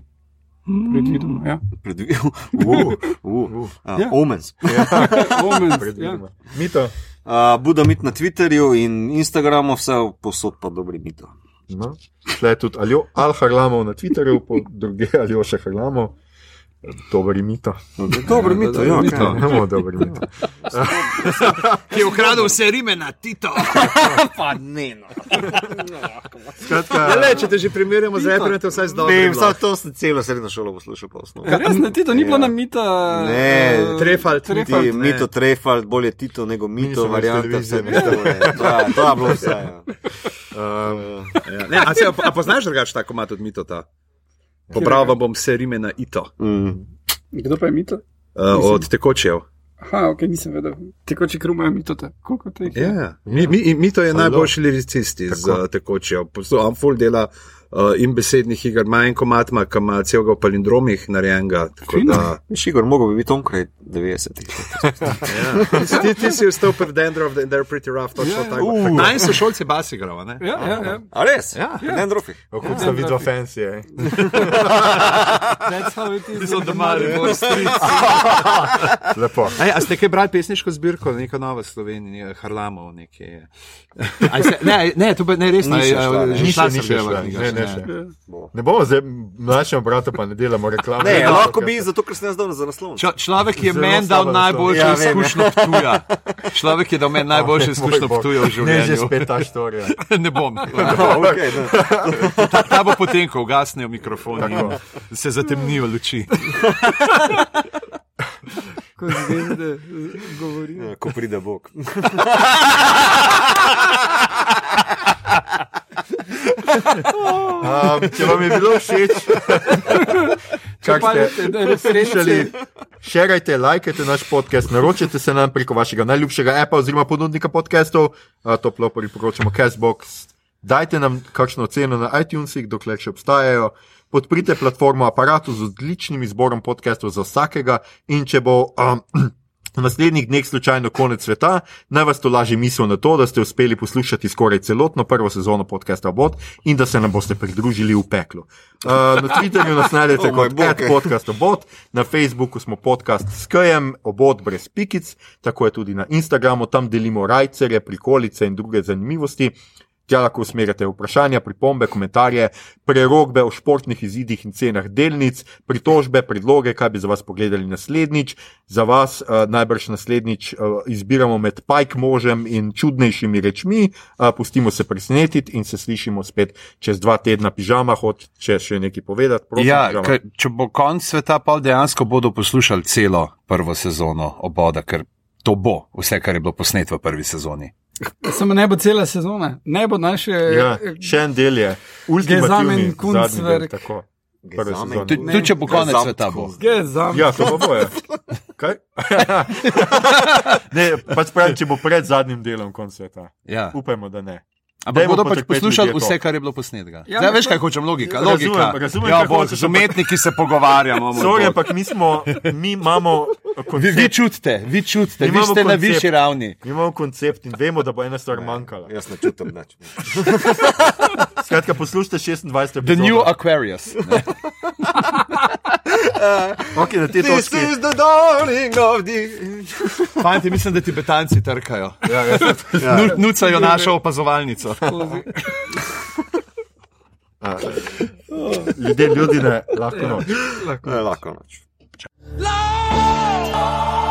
Predvidoma, ja. Predvidel. [laughs] Uh, Uh, uh, Ja. Omens. [laughs] Omens, ja. predvidoma. Mito. Uh, Buda mit na Twitterju in Instagramu, vse posod pa dobri mito. No. Tle je tudi Aljo, Al Harlamov na Twitterju, po druge Aljoša Harlamov. Dobri mito. Dobri mito, ja. Mito. Imamo dobri mito. [laughs] Ki je ukradel vse rime na Tito. [laughs] Pa ne, no. Skratka, Le, če te že primerjamo z reperjem, te vsaj Ne, zdobrim. vsaj to sem celo srednjo šolo poslušal pa osnovno. Res, ne, ti to ni bilo Ja. na mita. Ne, eh, Trefalt, Trefalt. Ti, ne. mito Trefalt, bolje Tito, nego Mi mito, varianta, televizije, mito. je. To je- To je bilo vse. ja. [laughs] um, Ja. Ne, a, se, a poznaš drugače tako mat od mitota? Pobral bom vse rime na ito, Mm. Kdo pa je mito? uh, od tekočev. Aha, ok, nisem vedel. Tekoči kruh imajo mitota. Koliko teh? je? Ja, mi, mi, mito je Halo. najboljši liricist iz Tako. tekočev. On full dela uh, in besednih iger, manj komat ima, ki ima celega v palindromih narejenega. tako Fino. da- Viš, Igor, mogo bi biti onkraj 90-ih. Ja. Ti, ti si vstal pred Dendrov, and they're pretty rough, točno Ja, tako. uh. Naj so šolci bas igrava, ne? Ja, ja, ja. A res? Ja. Ne, drofi. kako sta vidva fancy, eh? [laughs] That's how it is. So doma, street. [laughs] Lepo. Ej, a ste kaj brali pesniško zbirko, neko novo Slovenijo, Harlamov, nekaj? Aj se- Ne, ne, to bi ne resno. Ni še šla, ne. že Ni šla še, sem ni Ne, še ne ne. Ne bomo zdaj mlajšemu bratu, pa ne delamo reklame. Ne, Ja, lahko bi, zato ker sem jaz dal za naslov. Čo, človek je meni dal najboljšo Ja, izkušnjo ptuja. Človek je dal meni [laughs] najboljšo izkušnjo bog. ptuja v Ne, že življenju. spet ta štorija. [laughs] ne bom. [laughs] Okay, ne. Ta, ta bo potem, ko ugasnejo mikrofoni se zatemnijo luči. Ko zvezde govorijo. Ko pride Bog. Um, če vam je bilo všeč, kar ste Palite, da je slišali, slišali. šerajte, lajkajte naš podcast, naročite se nam preko vašega najljubšega appa oziroma ponudnika podcastov, a, toplo priporočamo Castbox. Dajte nam kakšno oceno na iTunesih, dokler še obstajajo. Podprite platformo aparatu z odličnim izborom podcastov za vsakega in če bo um, v naslednjih dneh slučajno konec sveta, naj vas to laži misel na to, da ste uspeli poslušati skoraj celotno prvo sezono podcasta Bot in da se nam boste pridružili v peklu. Uh, na Twitterju nas najdete [laughs] Oh kot bog. Cat podcast Obot, na Facebooku smo podcast s Kajem, Obot brez pikic, tako je tudi na Instagramu, tam delimo rajcere, prikolice in druge zanimivosti. Tja lahko usmerjate vprašanja, pripombe, komentarje, prerogbe o športnih izidih in cenah delnic, pritožbe, predloge, kaj bi za vas pogledali naslednjič. Za vas uh, najbrž naslednjič uh, izbiramo med pajk možem in čudnejšimi rečmi. Uh, pustimo se presenetiti in se slišimo spet čez dva tedna pižama, hoče še nekaj povedati. Prosim, Ja, ker, če bo konc sveta, pa dejansko bodo poslušali celo prvo sezono oboda, ker to bo vse, kar je bilo posneto v prvi sezoni. Samo ne bo cela sezona, ne bo naše. Ja, še en del je, ultimativni zadnji del, tako. Tudi tud, če bo konec sveta, bo. Ja, to pa boje. Kaj? [laughs] ne, pač pravim, če bo pred zadnjim delom konc sveta. Ja. Upajmo, da ne. Ampak Dajmo bodo pač poslušali vse, kar je bilo posnetega. Ja, Zdaj ampak veš, kaj hočem, logika. Razumem, logika. razumem, ja, kaj bo, hočeš, z umetniki se pogovarjamo. Sorry, ampak mi smo, mi imamo Vi, koncept. vi čutite, vi čutite, Mi vi ste na koncept. višji ravni. Mi imamo koncept in vemo, da bo ena stvar manjkala. Jaz ne čutim več. [laughs] Skratka, poslušajte 26. The epizodo. new Aquarius. [laughs] okay, da ti to vsi znajo. Fanti, mislim, da ti betanci trkajo. Ja, ja. ja. Nu, nucajo našo opazovalnico. [laughs] Ljudje, ljudje, ne, lahko noč. Lahko, lahko noč. Lahko noč.